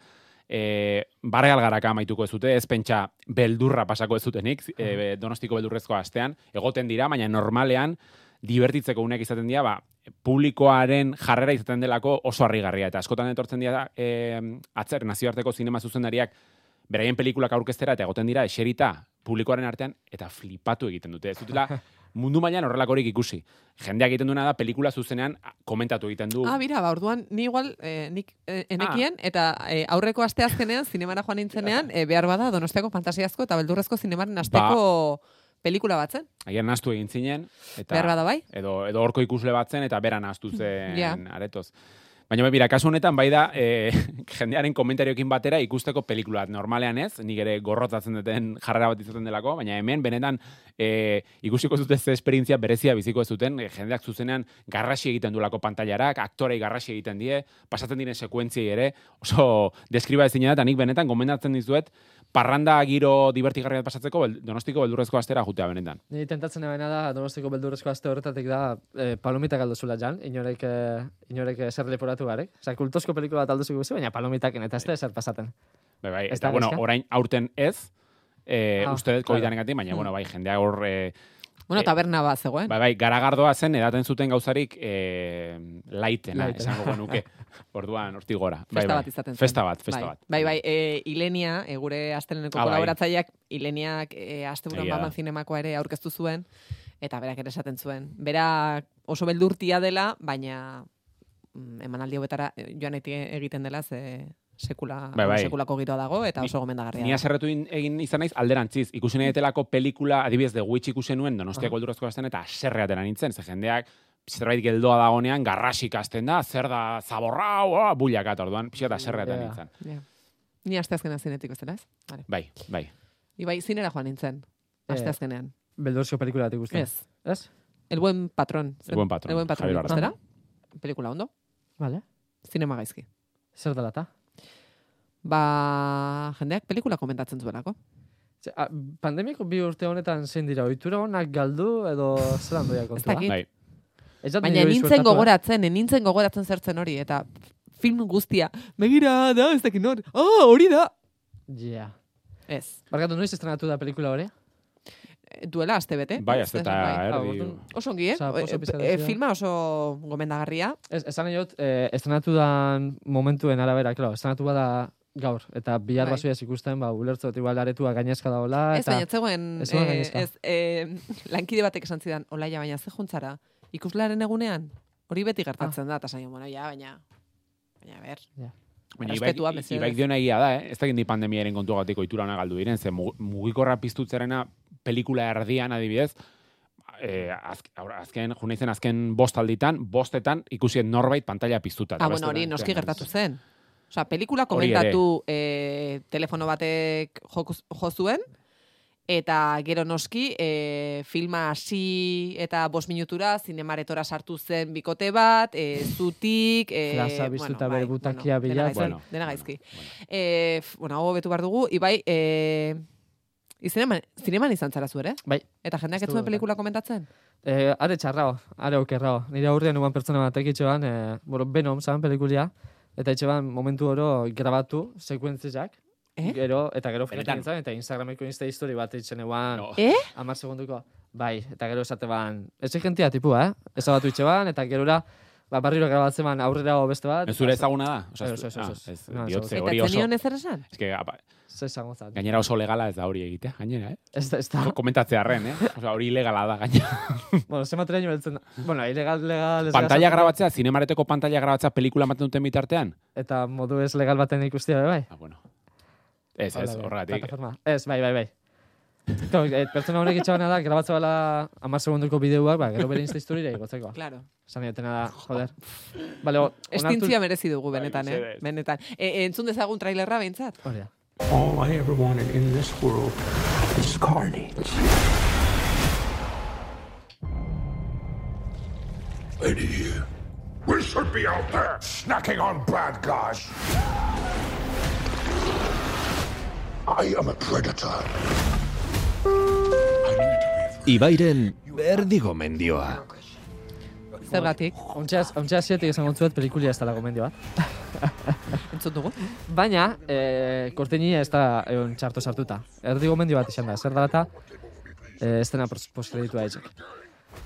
e, barre algaraka amaituko ez dute, ez pentsa beldurra pasako ez dutenik, e, donostiko beldurrezko astean, egoten dira, baina normalean, divertitzeko unek izaten dira, ba, publikoaren jarrera izaten delako oso harrigarria. Eta askotan etortzen dira e, atzer nazioarteko zinema zuzendariak beraien pelikulak aurkeztera eta egoten dira eserita publikoaren artean eta flipatu egiten dute. Ez dutela mundu mailan horrelakorik ikusi. Jendeak egiten duena da pelikula zuzenean komentatu egiten du. Ah, bira, ba, orduan, ni igual, eh, nik eh, enekien, eta eh, aurreko asteazkenean, zinemara joan nintzenean, eh, behar bada, donostiako fantasiazko eta beldurrezko zinemaren asteko pelikula batzen. Agian nahastu egin zinen. Eta, Behar bada bai? Edo, edo horko ikusle batzen eta bera nahastu zen Ja. aretoz. Baina, bera, kasu honetan, bai da, e, jendearen komentarioekin batera ikusteko pelikula. Normalean ez, nik ere gorrotatzen duten jarrera bat izaten delako, baina hemen, benetan, e, ikusiko zuten ze esperientzia berezia biziko ez zuten, e, jendeak zuzenean garrasi egiten duelako pantailarak, aktorei garrasi egiten die, pasatzen diren sekuentziei ere, oso deskriba ezin da, nik benetan gomendatzen dizuet, parranda giro divertigarri bat pasatzeko, bel- donostiko beldurrezko astera jutea benetan. Ni tentatzen nabaina da, donostiko beldurrezko aste horretatik da, eh, palomitak aldozula jan, inorek, eh, inorek eh, zer leporatu garek. Osa, kultozko pelikula bat aldozuko guzi, baina palomitaken eta ez da ezer pasaten. Bai, bai, eta, bueno, orain aurten ez, eh, Ah, uste dut. COVID-anegatik, baina, bueno, bai, jendeak hor, eh, Bueno, Eh, taberna bat zegoen. bai, bai, garagardoa zen, edaten zuten gauzarik eh, laitena, Laitena. esango genuke. Orduan, hortik gora. Bai, Festa bai. bat izaten zen. Festa bat, festa bai. bat. Bai, bai, e, Ilenia, e, gure asteleneko Ah, bai. kolaboratzaileak, Ileniak e, asteburuan Egia da. baman zinemakoa ere aurkeztu zuen, eta berak ere esaten zuen. Berak oso beldurtia dela, baina mm, emanaldi hobetara joan egiten dela, ze sekula, Bai, bai. sekulako giroa dago, eta oso gomendagarria. Ni aserretu in- egin izan naiz alderantziz. Ikusi nahi etelako pelikula, adibidez, de Witch ikusen nuen, donostiako beldurrezko astean, eta aserre atera nintzen, ze jendeak zerbait geldoa dagonean, garrasik hasten da, zer da, zaborra, oh, bullaka, eta orduan, pixka eta aserre atera Ja. nintzen. Ja. Ni asteazkena zinetik bestela, ez? Vale. Bai, bai. Ibai, zinera joan nintzen, Eh, asteazkenean. Beldurrezko pelikula bat ikusten. Ez. Ez? El buen patrón. El buen patrón, El buen patrón Javier ikustera. Pelikula ondo. Vale. Zinema gaizki. Zer dela ta? Ba, jendeak pelikula komentatzen zuelako. Ze, a, pandemiako bi urte honetan zein dira, ohitura honak galdu edo zelan doia kontua? Bai. Baina nintzen eh? gogoratzen, nintzen gogoratzen zertzen hori, eta film guztia, begira, da, ez dakit nor, ah, hori da! Ja. Ez, Barkatu, noiz estrenatu da pelikula hori? Eh, duela aste bete. Bai, ez, eta bai. Ah, erdi. orduan- Oso ongi, eh? Osa, oso eh, dira. filma oso gomendagarria. Ez, esan dut, eh, estrenatu dan momentuen arabera, claro, estrenatu bada gaur, eta bihar Bai. basoiaz ikusten, ba, ulertzu dut igual aretua gainezka daola, Ez, eta... baina ez zegoen, ez eh, ez, eh, lankide batek esan zidan, olaia, baina ze juntzara, ikuslaren egunean, hori beti gertatzen da, eta zaino, bueno, ja, baina, baina, ber, Baina Errespetua, Ibaik. Ibaik diona egia da, eh? Ez dakit ni pandemiaren kontu gatiko itura hona galdu diren, ze mugi- mugikorra piztutzerena pelikula erdian adibidez, eh, azk, aur- azken, jo naizen azken bost alditan, bostetan ikusi norbait pantalla piztuta. Ah, bueno, hori noski gertatu zen. Osea, pelikula komentatu eh, telefono batek jokuz- jo zuen, eta gero noski eh, filma hasi eta bost minutura zinemaretora sartu zen bikote bat, eh, zutik, eh, Plaza biztuta bere butakia dena bilatzen. gaizki, Bueno, dena gaizki. bueno. Eh, f- bueno, hau betu behar dugu, Ibai, eh, zineman, zineman izan zara zu ere? Bai. Eta jendeak ez zuen pelikula komentatzen? Eh, are txarrao, are okerrao. Nire aurrean uban pertsona batek itxeban, eh, bueno, Venom zan pelikulia, eta itxeban momentu oro grabatu, sekuentziak, Eh? Gero, eta gero filmetan nintzen, eta Instagrameko insta history bat itxen eguan, No. Eh? amar segunduko. Bai, eta gero esate ban, exigentia tipua, eh? Ezabatu itxe ban, eta gerora, ba, barriro grabatzen ban aurrera beste bat. Ez zure ezaguna da? Osa, Ez, ez, ez, ez. ez, No, ez, hori oso... esan? Ez que, apa, Ze esango zan. gainera oso legala ez da hori egitea, gainera, eh? Ez da, ez da. Komentatzea arren, eh? Osa, hori ilegala da, gainera. bueno, ze materiaino beltzen da. Bueno, ilegal, legal, ez pantalla grabatzea, zinemareteko pantalla grabatzea pelikula ematen duten bitartean? Eta modu ez legal baten ikustia, bai, bai. Ah, bueno. Ez, ez, bai, horregatik. Ez, bai, bai, bai. Eh, pertsona honek itxabana da, grabatzea bala amar segunduko bideoak, ba, gero bere insta historira igotzeko. Claro. Esan diotena da, joder. Bale, o- onartu- Estintzia merezi dugu benetan, eh? mesedez. Benetan. E, e, entzun dezagun trailerra behintzat? Hori da. All I ever wanted in this world is carnage. Lady here. We should be out there snacking on bad guys. I am a predator. Ibairen berdi gomendioa. Zergatik, Ontxeaz, ontxeaz zietik esango zuet pelikulia ez dela gomendio bat. entzun dugu. Baina, e, korteinia ez da egon txarto sartuta. Erdi gomendio bat izan da, zer dela eta e, ez dena pos- postkreditua etxek.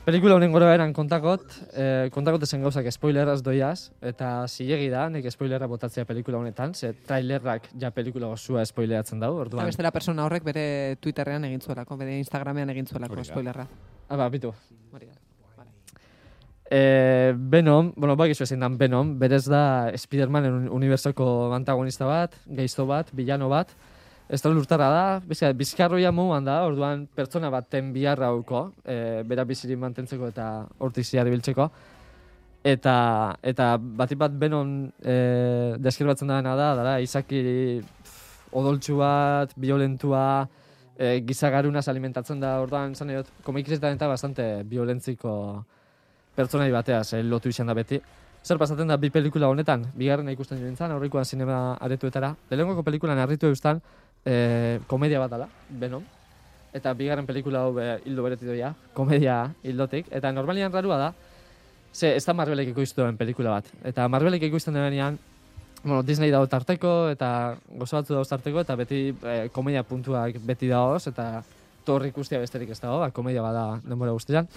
Pelikula honen gora eran kontakot, e, kontakot ezen gauzak spoileraz doiaz, eta zilegi da, nik spoilerra botatzea pelikula honetan, ze trailerrak ja pelikula gozua spoileratzen dau, Eta orduan. bestela persona horrek bere Twitterrean egin zuelako, bere Instagramean egin zuelako Hori da. spoilerra. Ah, ba, bitu. Hori da. E, Venom, bueno, bakizu ezin dan Venom, berez da Spidermanen unibertsoko antagonista bat, geizto bat, bilano bat. Ez da lurtarra da, bizka, bizkarroia moduan da, orduan pertsona baten biharra hauko, e, bera bizirik mantentzeko eta hortik ziar biltzeko. Eta, eta batik bat Venom e, deskribatzen dena da, dara, izaki odoltsu bat, violentua, e, gizagarunaz alimentatzen da, orduan, zan edot, komikizetan eta bastante violentziko pertsonai bateaz eh, lotu izan da beti. Zer pasatzen da bi pelikula honetan, bigarrena ikusten joan nintzen, aurrikoan sinema aretuetara. Lehenengoko pelikulan harritu eustan, e, komedia bat dela, Venom. Eta bigarren pelikula hau be, hildo beretik doia, komedia hildotik. Eta normalian rarua da, ze ez da Marvelek ikustu duen pelikula bat. Eta Marvelek ikusten denean, bueno, Disney dago tarteko, eta gozo batzu dago tarteko, eta beti e, komedia puntuak beti dagoz, eta torri ikustia besterik ez dago, ba, komedia bada denbora guztian.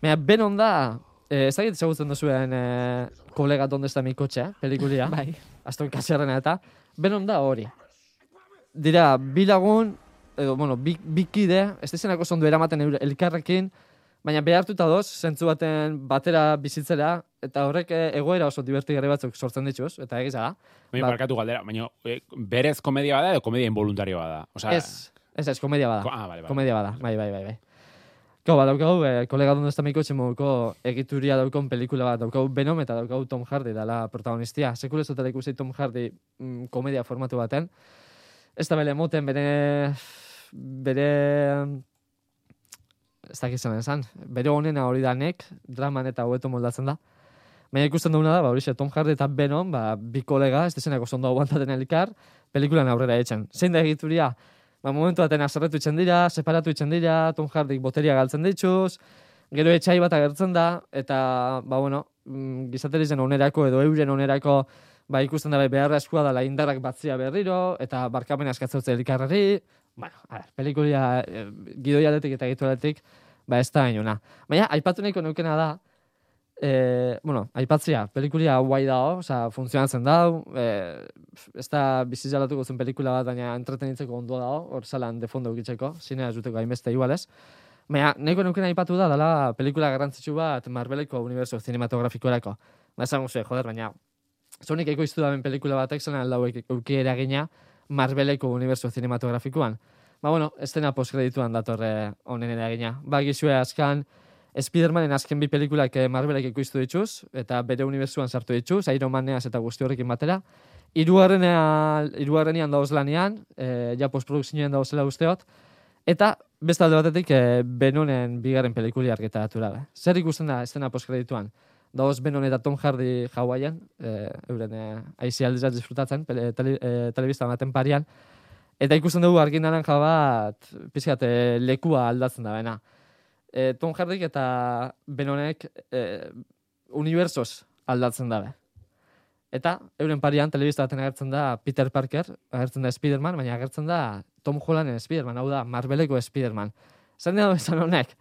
Baina, Venom da, e, ez dakit ezagutzen duzuen e, kolega donde está mi kotxe, pelikulia. Bai. Aston Kutcherrena eta Venom da hori. Dira, bi lagun, edo, bueno, bi, bi kide, ez dizenako zondo eramaten elkarrekin, baina behartuta doz, zentzu baten batera bizitzera, eta horrek eh, egoera oso divertigarri batzuk sortzen dituz, eta egiza da. Baina, Ba- barkatu galdera, baina e, berez komedia bada edo komedia involuntarioa da? Osea, Ez, ez, ez, komedia bada. ko- ah, bale, bale. Komedia bada, bai, bai, bai, bai. Gau, ba, daukagu, eh, kolega donde está miko txemuko egituria daukon pelikula bat, daukagu Venom eta daukagu Tom Hardy dela protagonistia. Sekule ez dutela ikusi Tom Hardy mm, komedia formatu baten. Ez da bere moten, bere... bere... Ez dakit zen esan. Bere honena hori da nek, draman eta hobeto moldatzen da. Baina ikusten duguna da, ba, horixe, Tom Hardy eta Venom, ba, bi kolega, ez dezenako zondo aguantaten elkar, pelikulan aurrera etxen. Zein da egituria? Ba, momentu baten aserretu itzen dira, separatu itzen dira, Tom Hardy boteria galtzen dituz, gero etxai bat agertzen da, eta, ba, bueno, mm, gizaterizen onerako edo euren onerako, ba, ikusten da bai, beharra eskua dela indarrak batzia berriro, eta barkamen askatzeutzen elkarrari, bueno, a ver, pelikulia eh, gidoialetik eta egitualetik, ba, ez da hainuna. Baina, aipatu nahiko neukena da, E, bueno, aipatzea, pelikulia guai dao, oza, funtzionatzen dau, e, ez da bizizalatuko zen pelikula bat, baina entretenitzeko ondoa dao, hor salan de fondo ukitzeko, zinea juteko hainbeste igualez. Baina, nahiko nuken aipatu da, dela pelikula garrantzitsu bat Marveleko universo cinematografikorako. Ba, esan guzti, joder, baina, zonik ekoiztu daben pelikula batek zen aldau euki eragina Marveleko universo cinematografikoan. Ba, bueno, ez dena postkredituan datorre honen eragina. Ba, gizue askan, Spidermanen azken bi pelikulak eh, Marvelek ikustu dituz, eta bere unibertsuan sartu dituz, Iron Maneaz eta guzti horrekin batera. Hirugarrenean, hirugarrenean dauz lanean, e, ja postprodukzioen dauzela usteot, eta beste alde batetik e, Benonen bigarren pelikuli argitaratu. Zer ikusten da estena postkredituan? Dauz Benon eta Tom Hardy Hawaiian, e, euren e, aizi disfrutatzen, pele, tele, e, telebista baten parian, eta ikusten dugu argin naranja bat, pizkat, lekua aldatzen da bena. E, Tom Hardy eta Benonek e, unibertsoz aldatzen dabe. Eta euren parian telebista baten agertzen da Peter Parker, agertzen da Spiderman, baina agertzen da Tom Hollanden Spiderman, hau da Marveleko Spiderman. Zer da esan honek?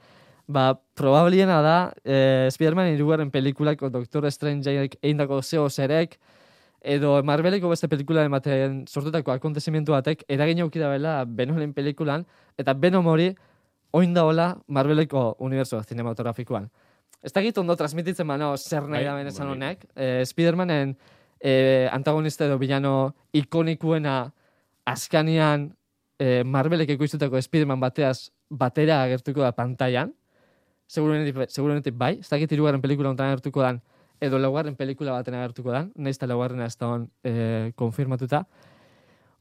Ba, probabliena da eh, Spiderman irugarren pelikulako Doctor Strangeek eindako zeo zerek, edo Marveleko beste pelikularen baten sortutako akontezimientu batek eragin auki dabela Benonen pelikulan, eta Venom hori oin daola Marveleko universo cinematografikoan. Ez dakit ondo transmititzen bano zer nahi Bai, da esan bai. honek. Eh, Spidermanen eh, antagonista edo bilano ikonikuena askanian eh, Marvelek ekoiztutako Spiderman bateaz batera agertuko da pantailan. Seguruenetik, seguruenetik bai, ez dakit hirugarren pelikula honetan agertuko dan, edo laugarren pelikula baten agertuko dan, nahiz eta laugarrena ez da hon eh, konfirmatuta.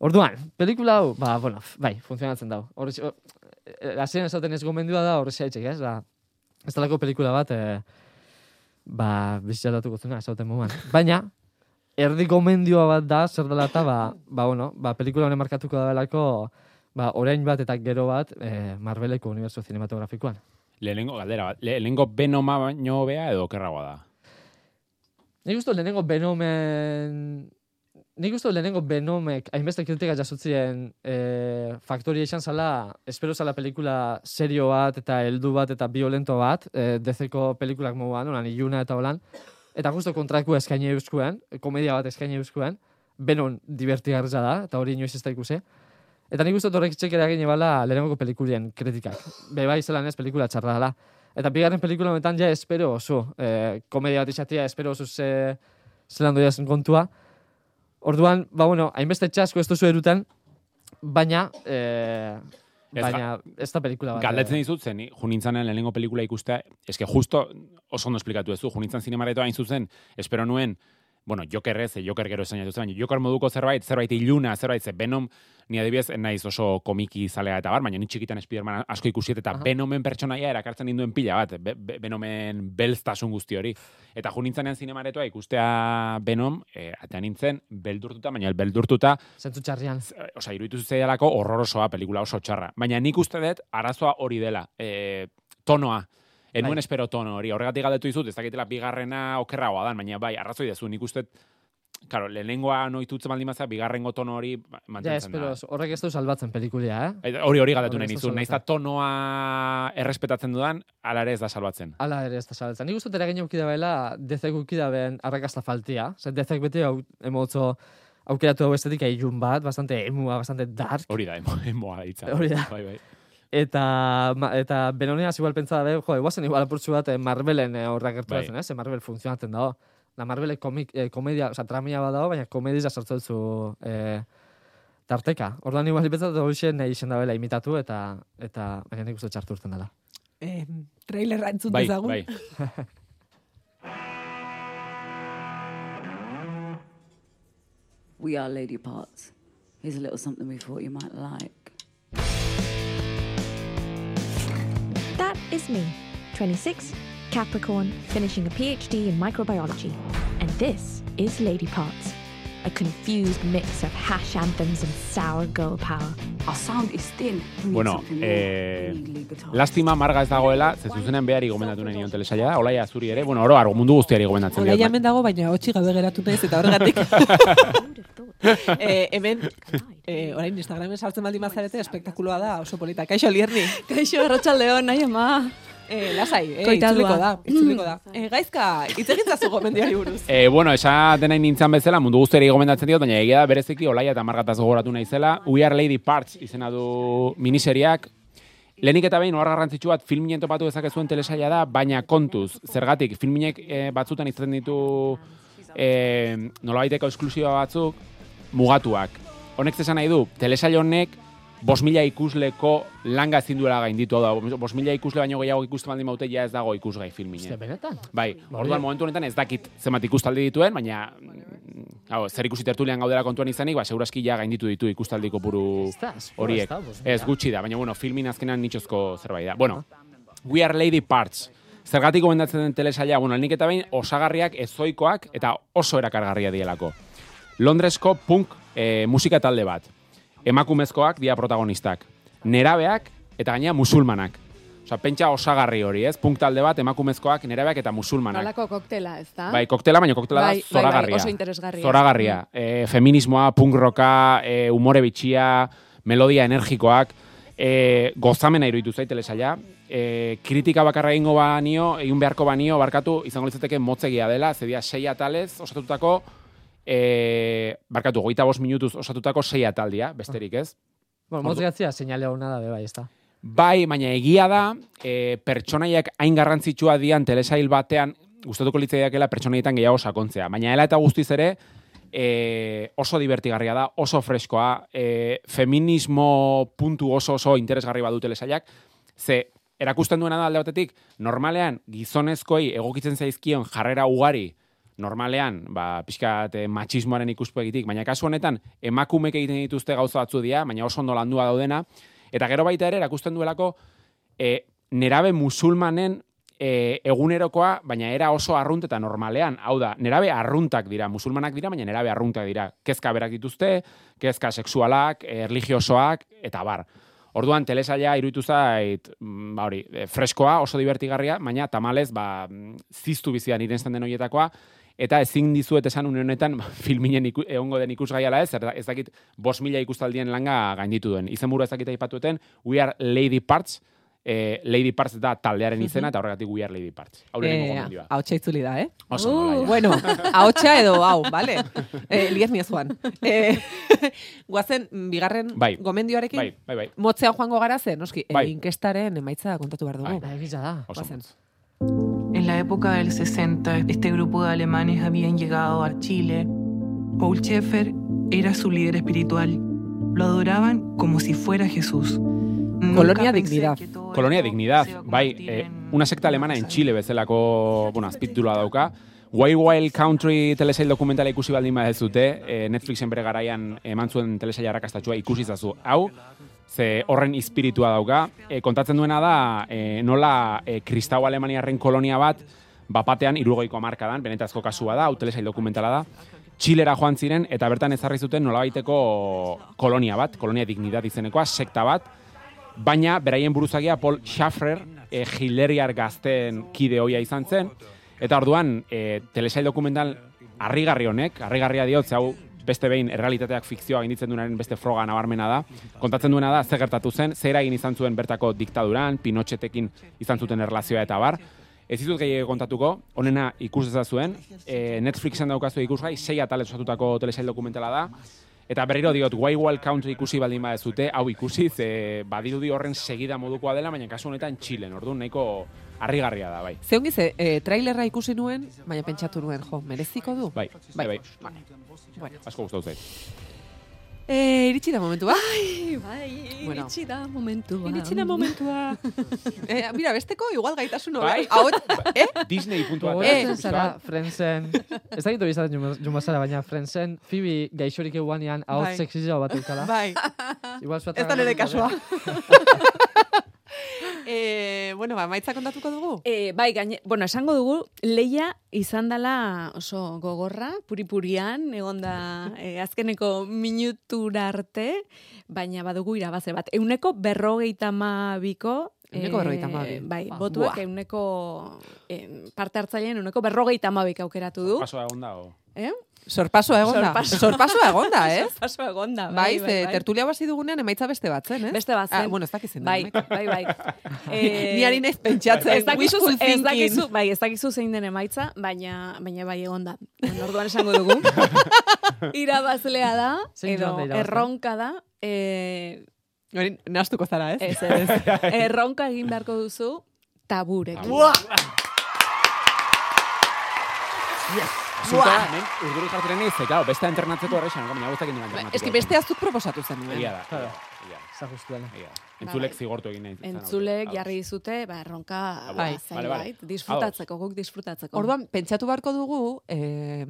Orduan, pelikula hau, ba, bueno, bai, funtzionatzen dau. Horrez, hasieran esaten ez gomendua da, horrez haitxek, ez? Da, ez talako pelikula bat, e, ba, bizitxalatuko zuna, esaten moduan. Baina, erdi gomendioa bat da, zer dela eta, ba, ba, bueno, ba, pelikula honen markatuko da belako, ba, orain bat eta gero bat, e, Marveleko universo cinematografikoan. Lehenengo galdera bat. Le- Lehenengo Venoma baino bea edo okerragoa da? Nik uste lehenengo Venomen... Nik uste lehenengo Venomek, hainbeste kritika jasotzien e, faktori esan zala, espero zala pelikula serio bat eta heldu bat eta violento bat, e, dezeko pelikulak moduan, olan, iluna eta holan, eta justo kontraku eskaini euskuen, komedia bat eskaini euskuen, Venom divertigarria da, eta hori inoiz ez da ikusi. Eta nik uste horrek txek eragin ebala lehenengo pelikulien kritikak. Be bai zelan ez pelikula txarra dela. Eta bigarren pelikula honetan ja espero oso, eh, komedia bat izatea, espero oso ze, zelan doia zen kontua. Orduan, ba bueno, hainbeste txasko ez duzu eruten, baina, Ez baina ez da pelikula bat. Galdetzen eh. dizut zen, ni junintzanen lehenengo pelikula ikustea, eske justo oso ondo esplikatu ez du, junintzan zinemaretoa hain zuzen, espero nuen bueno, Joker ez, Joker gero esan jatuzen, baina Joker moduko zerbait, zerbait iluna, zerbait, ze Venom, ni adibidez, naiz oso komiki zalea eta bar, baina ni txikitan Spiderman asko ikusiet, eta Aha. Venomen pertsonaia erakartzen ninduen pila bat, be, be, Venomen belztasun guzti hori. Eta jo nintzenean zinemaretoa ikustea Venom, e, atean nintzen, beldurtuta, baina beldurtuta, Zentzu txarrian. eh, osea, iruditu zitzaialako horrorosoa pelikula oso txarra. Baina nik uste dut arazoa hori dela, e, tonoa. Enuen Bai. espero tono hori. Horregatik galdetu dizut, ez dakitela bigarrena okerragoa dan, baina bai, arrazoi dezu, nik uste Claro, lehenengoa noitutzen baldin baza, bigarrengo tono hori ba- Ja, mantentzen espero, da. horrek ez du salbatzen pelikulia, eh? Eta Hori hori galdetu nahi nizun. Naiz tonoa errespetatzen dudan, ala ere ez da salbatzen. Ala ere ez da salbatzen. Nik uste dut eragin aukida bela, dezek ukida ben arrakasta faltia. Zer, dezek beti hau, emotzo aukeratu hau estetika ilun bat, bastante emua, bastante dark. Hori da, emo, emoa hitza. Hori da. Bai, bai. Eta, ma, eta benoneaz igual pentsa dabe, jo, guazen igual apurtxu bat eh, Marvelen eh, horrak gertu Bai. ez? Marvel funtzionatzen dago. Da Marvelek komik, eh, komedia, oza, tramia bat dago, baina komedia sartzen zu eh, tarteka. Orduan igual pentsat hori nahi izen dabela imitatu eta eta baina nik uste txartu urten dela. Eh, trailerra entzun Bai, dezagun. bai. We are lady parts. Here's a little something we thought you might like. Is me, 26, Capricorn, finishing a PhD in microbiology. And this is Lady Parts, a confused mix of hash anthems and sour girl power. Our sound is thin. Bueno, eh, lastima marga ez dagoela, ze zuzenen behari gomendatu nahi nion telesaia da, olaia zuri ere, bueno, oro, mundu guztiari gomendatzen Ola diot. hemen dago, baina hotxi gabe geratu naiz, eta horregatik. eh, hemen, eh, orain Instagramen sartzen baldin bazarete, espektakuloa da, oso polita. Kaixo, Lierni. Kaixo, arratsaldeon, nahi ama. Eh, lasai, eh, itzuliko da, itzuliko da. Eh, gaizka, hitz egitzazu gomendiari buruz. E, bueno, esaten nahi nintzen bezala, mundu guztiari gomendatzen diot, baina egia da bereziki olaia eta margataz gogoratu naizela. We Are Lady Parts izena du miniseriak. Lehenik eta behin, ohar garrantzitsu bat, filminen topatu dezakezuen telesaia da, baina kontuz, zergatik, filminek e, batzutan izaten ditu e, nolabaiteko esklusiba batzuk mugatuak. Honek zesan nahi du, telesail honek bos mila ikusleko langa ezin duela gainditu, da, bos mila ikusle baino gehiago ikusten baldin baute, ja ez dago ikusgai filminen. Uste, benetan? Bai, orduan momentu honetan ez dakit zenbat ikustaldi dituen, baina mm, hau, zer ikusi tertulian gaudela kontuan izanik, ba, seguraski ja gainditu ditu ikustaldi kopuru horiek. Ez gutxi da, baina bueno, filmin azkenan nitxozko zerbait da. Bueno, We Are Lady Parts. Zergatik gomendatzen den telesaila, bueno, nik eta behin osagarriak ezoikoak eta oso erakargarria dielako. Londresko punk e, musika talde bat. Emakumezkoak dira protagonistak. Nerabeak eta gaina musulmanak. Osa, pentsa osagarri hori, ez? Punk talde bat, emakumezkoak, nerabeak eta musulmanak. Nolako koktela, ez da? Bai, koktela, baina koktela Bai, da bai, bai, zoragarria. oso interesgarria. Zoragarria. E, feminismoa, punk rocka, e, umore bitxia, melodia energikoak, e, gozamena iruditu zait telesaila. E, kritika bakarra egingo banio, egin beharko banio, barkatu, izango litzateke motzegia dela, zedia sei atalez osatutako, e, barkatu, goita bost minutuz osatutako sei ataldia, besterik ez? Bueno, motzigatzia seinale hona da, bai, ez da. Bai, baina egia da, e, pertsonaiak hain garrantzitsua dian telesail batean, gustatuko litzaiakela pertsonaietan gehiago sakontzea. Baina hela eta guztiz ere, e, oso divertigarria da, oso freskoa, e, feminismo puntu oso oso interesgarri badu telesailak, ze erakusten duena da alde batetik, normalean gizonezkoi egokitzen zaizkion jarrera ugari, normalean, ba, pixkat eh, matxismoaren ikuspegitik, baina kasu honetan, emakumek egiten dituzte gauza batzu dira, baina oso ondo landua daudena, eta gero baita ere, erakusten duelako, e, nerabe musulmanen e, egunerokoa, baina era oso arrunt eta normalean. Hau da, nerabe arruntak dira, musulmanak dira, baina nerabe arruntak dira. Kezka berak dituzte, kezka sexualak, e, religiosoak, eta bar. Orduan, telesaila iruditu zait, mm, ba hori, freskoa, oso divertigarria, baina tamalez, ba, mm, ziztu bizian irensten den horietakoa, eta ezin dizuet esan une honetan ba, filminen iku, egongo den ikusgaiala ez, ez dakit bos mila ikustaldien langa gainditu duen. Izenburu ez dakit aipatueten, We Are Lady Parts, eh, Lady Parts da taldearen izena, eta horregatik We Are Lady Parts. Hau lehenengo Eh, gomendioa. ahotsa itzuli da, eh? Oso ondo, Laia. Bueno, ahotsa edo hau, vale? Eh, Lierni ez joan. Eh, guazen, bigarren Bai. gomendioarekin, Bai, bai, bai. motzean joango gara zen, noski, eh, Bai. inkestaren emaitza kontatu behar dugu. Bai, egia da. Oso. En la época del 60, este grupo de alemanes habían llegado a Chile. Paul Schaeffer era su líder espiritual. Lo adoraban como si fuera Jesús. Colonia Dignidad. esto Dignidad, bai, eh, una sekta alemana en Chile bezalako, bueno, azpititulua dauka, Wild Wild Country telesail dokumentala ikusi baldin badezute, e, Netflixen bere garaian eman zuen telesail arrakastatxua ikusi zazu. Hau, ze horren espiritua dauka. E, kontatzen duena da, e, nola e, kristau alemaniarren kolonia bat, bapatean irugoiko markadan, benetazko kasua da, hau telesail dokumentala da, Txilera joan ziren, eta bertan ezarri zuten nolabaiteko kolonia bat, kolonia dignidad izenekoa, sekta bat, baina beraien buruzagia Paul Schaffrer, e, Hilleriar gazten kide hoia izan zen, eta orduan, e, telesail dokumental harrigarri honek, harrigarria diot, hau beste behin errealitateak fikzioa gainditzen duenaren beste froga nabarmena da. Kontatzen duena da, zer gertatu zen, zer egin izan zuen bertako diktaduran, Pinotxetekin izan zuten erlazioa eta bar. Ez ditut gehiago kontatuko, honena ikus zuen, e, Netflixen daukazu ikusgai, sei atalez osatutako telesail dokumentala da, Eta berriro diot, Wild Wild Country ikusi baldin badezute, hau ikusi, ze badirudi horren segida modukoa dela, baina kasu honetan Txilen, orduan nahiko harrigarria da, bai. Ze ongi ze, e, trailerra ikusi nuen, baina pentsatu nuen, jo, mereziko du? Bai, bai, bai. Bueno. Asko gustatu zait. E, iritsi da momentua. Bai, bai, Bueno. iritsi da momentua. Iritsi da momentua. e, mira, besteko igual gaitasun Bai. bai. Hau, eh? Disney puntua. Gogoratzen zara, Friendsen, ez da gitu bizatzen juma zara, baina Friendsen, Phoebe gaixorik eguanean, hau Bai. sexizio bat eukala. Bai. Igual zuatzen. Ez da nire kasua. bueno, ba, maitza kontatuko dugu? E, bai, gaine, bueno, esango dugu, leia izan dela oso gogorra, puripurian, egon da e, azkeneko minutura arte, baina badugu irabaze bat. Euneko berrogeita biko, Ehuneko berrogeita hamabi. Bai, Ba, botuak buah. euneko eh, parte hartzaileen euneko berrogeita hamabik aukeratu du. Pasoa egon da, o? Eh? Sorpasoa egonda. Sorpaso. Sorpasoa egonda, ez? Sorpasoa egonda, Bai, bai, bai, bai. tertulia basi dugunean emaitza beste bat zen, ez? Beste bat zen. Ah, bueno, ez dakizen. Bai, bai, bai. Eh, Ni ari naiz pentsatzen, Ez dakizu, ez dakizu, bai, ez dakizu zein den emaitza, baina, baina bai egonda. Orduan esango dugu. Irabazlea da, edo erronka da, eh, Hori, nahastuko zara, ez? ez, ez, erronka egin beharko duzu, taburek. Asunta, hemen, urduri jartzen ez, claro, beste entrenatzeko horrexan, baina hau ez dakit nola entrenatzeko. Ez que beste azuk proposatu zen. nuen. Egia da, Claro. egia da, Za justu dela. egia da. Entzulek zigortu egin nahi. Entzulek jarri dizute, ba, erronka Bai. ba, Vale, vale. zailbait, disfrutatzeko, guk disfrutatzeko. Orduan, pentsatu beharko dugu, eh,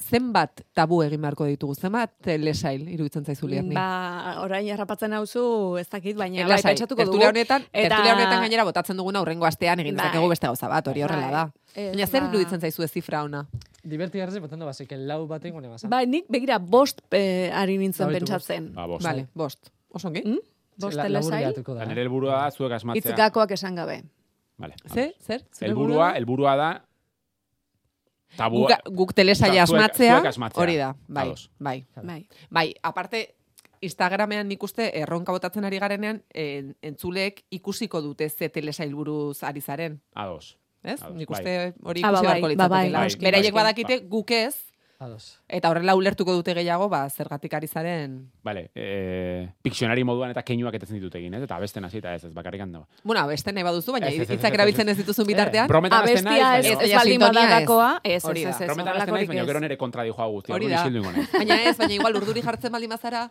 zenbat tabu egin beharko ditugu, zenbat lesail iruditzen zaizu liarni. Ba, orain harrapatzen hauzu, ez dakit, baina bai, pentsatuko dugu. honetan, Eta- honetan gainera botatzen duguna urrengo astean egin Bai. dezakegu beste gauza bat, hori horrela Bai. da. Ez, Baina zer ba- iruditzen zaizu ez zifra ona? Divertigarri botando basik, lau baten gune basa. Bai, nik begira bost eh, ari nintzen pentsatzen. Ba, bost. Vale, bost. Oso ongi? Mm? Bost La- telesail, da. Eta nire helburua da zuek asmatzea. itz esan gabe. Vale. Ze? Zer? Zure Helburua, burua? helburua da tabua. Guk, guk zuek- asmatzea, hori da, bai, Ados. bai. Bai. Bai, aparte, Instagramean nik uste erronka botatzen ari garenean, en, entzuleek ikusiko dute ze telesail buruz ari zaren. Ados. Ez? Ados, Nik bai. uste hori Ah, ba, ikusi bai, beharko ba, bai, litzatekeela. noski, Beraiek noski. badakite guk ez, Ados. eta horrela ulertuko dute gehiago, ba, zergatik ari zaren... Vale, eh, pikzionari moduan eta keinuak etetzen ditut egin, ez? Eta besten hasita ez, ez bakarrik hando. Bueno, beste nahi baduzu, baina Ez, ez, ez, hitzak ez, erabiltzen ez. ez dituzun bitartean. Brometan naiz, Abestia ez, baina- ez baina baldin sintonia ez. badagakoa, ez, ez, ez, ez, Brometan hasten naiz, horrelakorik baina ez. gero nire kontra dijoa guztia. Hori da. Baina ez, baina igual urduri jartzen baldin bazara,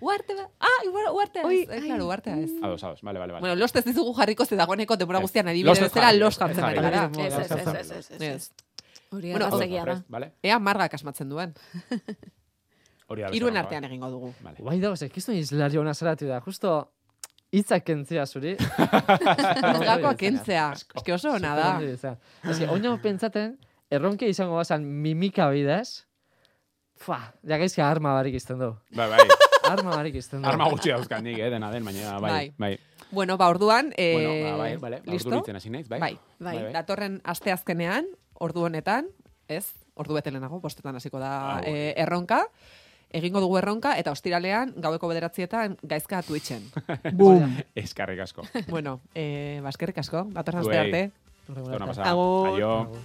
uarte ba, ah, igual uartea Oi, ez. Eh, claro, uartea ez. Ados, ados, vale, vale, vale. Bueno, lost ez dizugu jarriko ze dagoeneko denbora Ez. guztian adibide Lost ez bezala jarri, lost ez jartzen ari gara. Ez, ez, ez, ez, ez, ez, ez. Hori Bueno, da. Vale? Ea margak asmatzen duen. Hori da Iruen artean egingo dugu. Vale. Bai dago, ez kistu izlari hona zaratu da, justo hitzak kentzia zuri. Gakoa kentzea. Eske oso ona da. Ez que, pentsaten, erronke izango bazan mimika bidez, fa, jagaizka arma barik izten du. Bai, bai. Arma barik izten du. Arma gutxi dauzkan nik, eh, dena den, baina bai, Bai. bai. Bueno, ba, orduan, eh, Bueno, ba, bai, vale, ba, listo? urduritzen hasi naiz, bai. Bai, Bai. bai. datorren aste azkenean, ordu honetan, ez, ordu bete lehenago, bostetan hasiko da Ah, bueno. eh, erronka, egingo dugu erronka, eta ostiralean, gaueko bederatzietan, gaizka Twitchen. Boom! Eskarrik asko. bueno, eh, baskerrik asko, datorren Zuei. arte. Agur. Agur.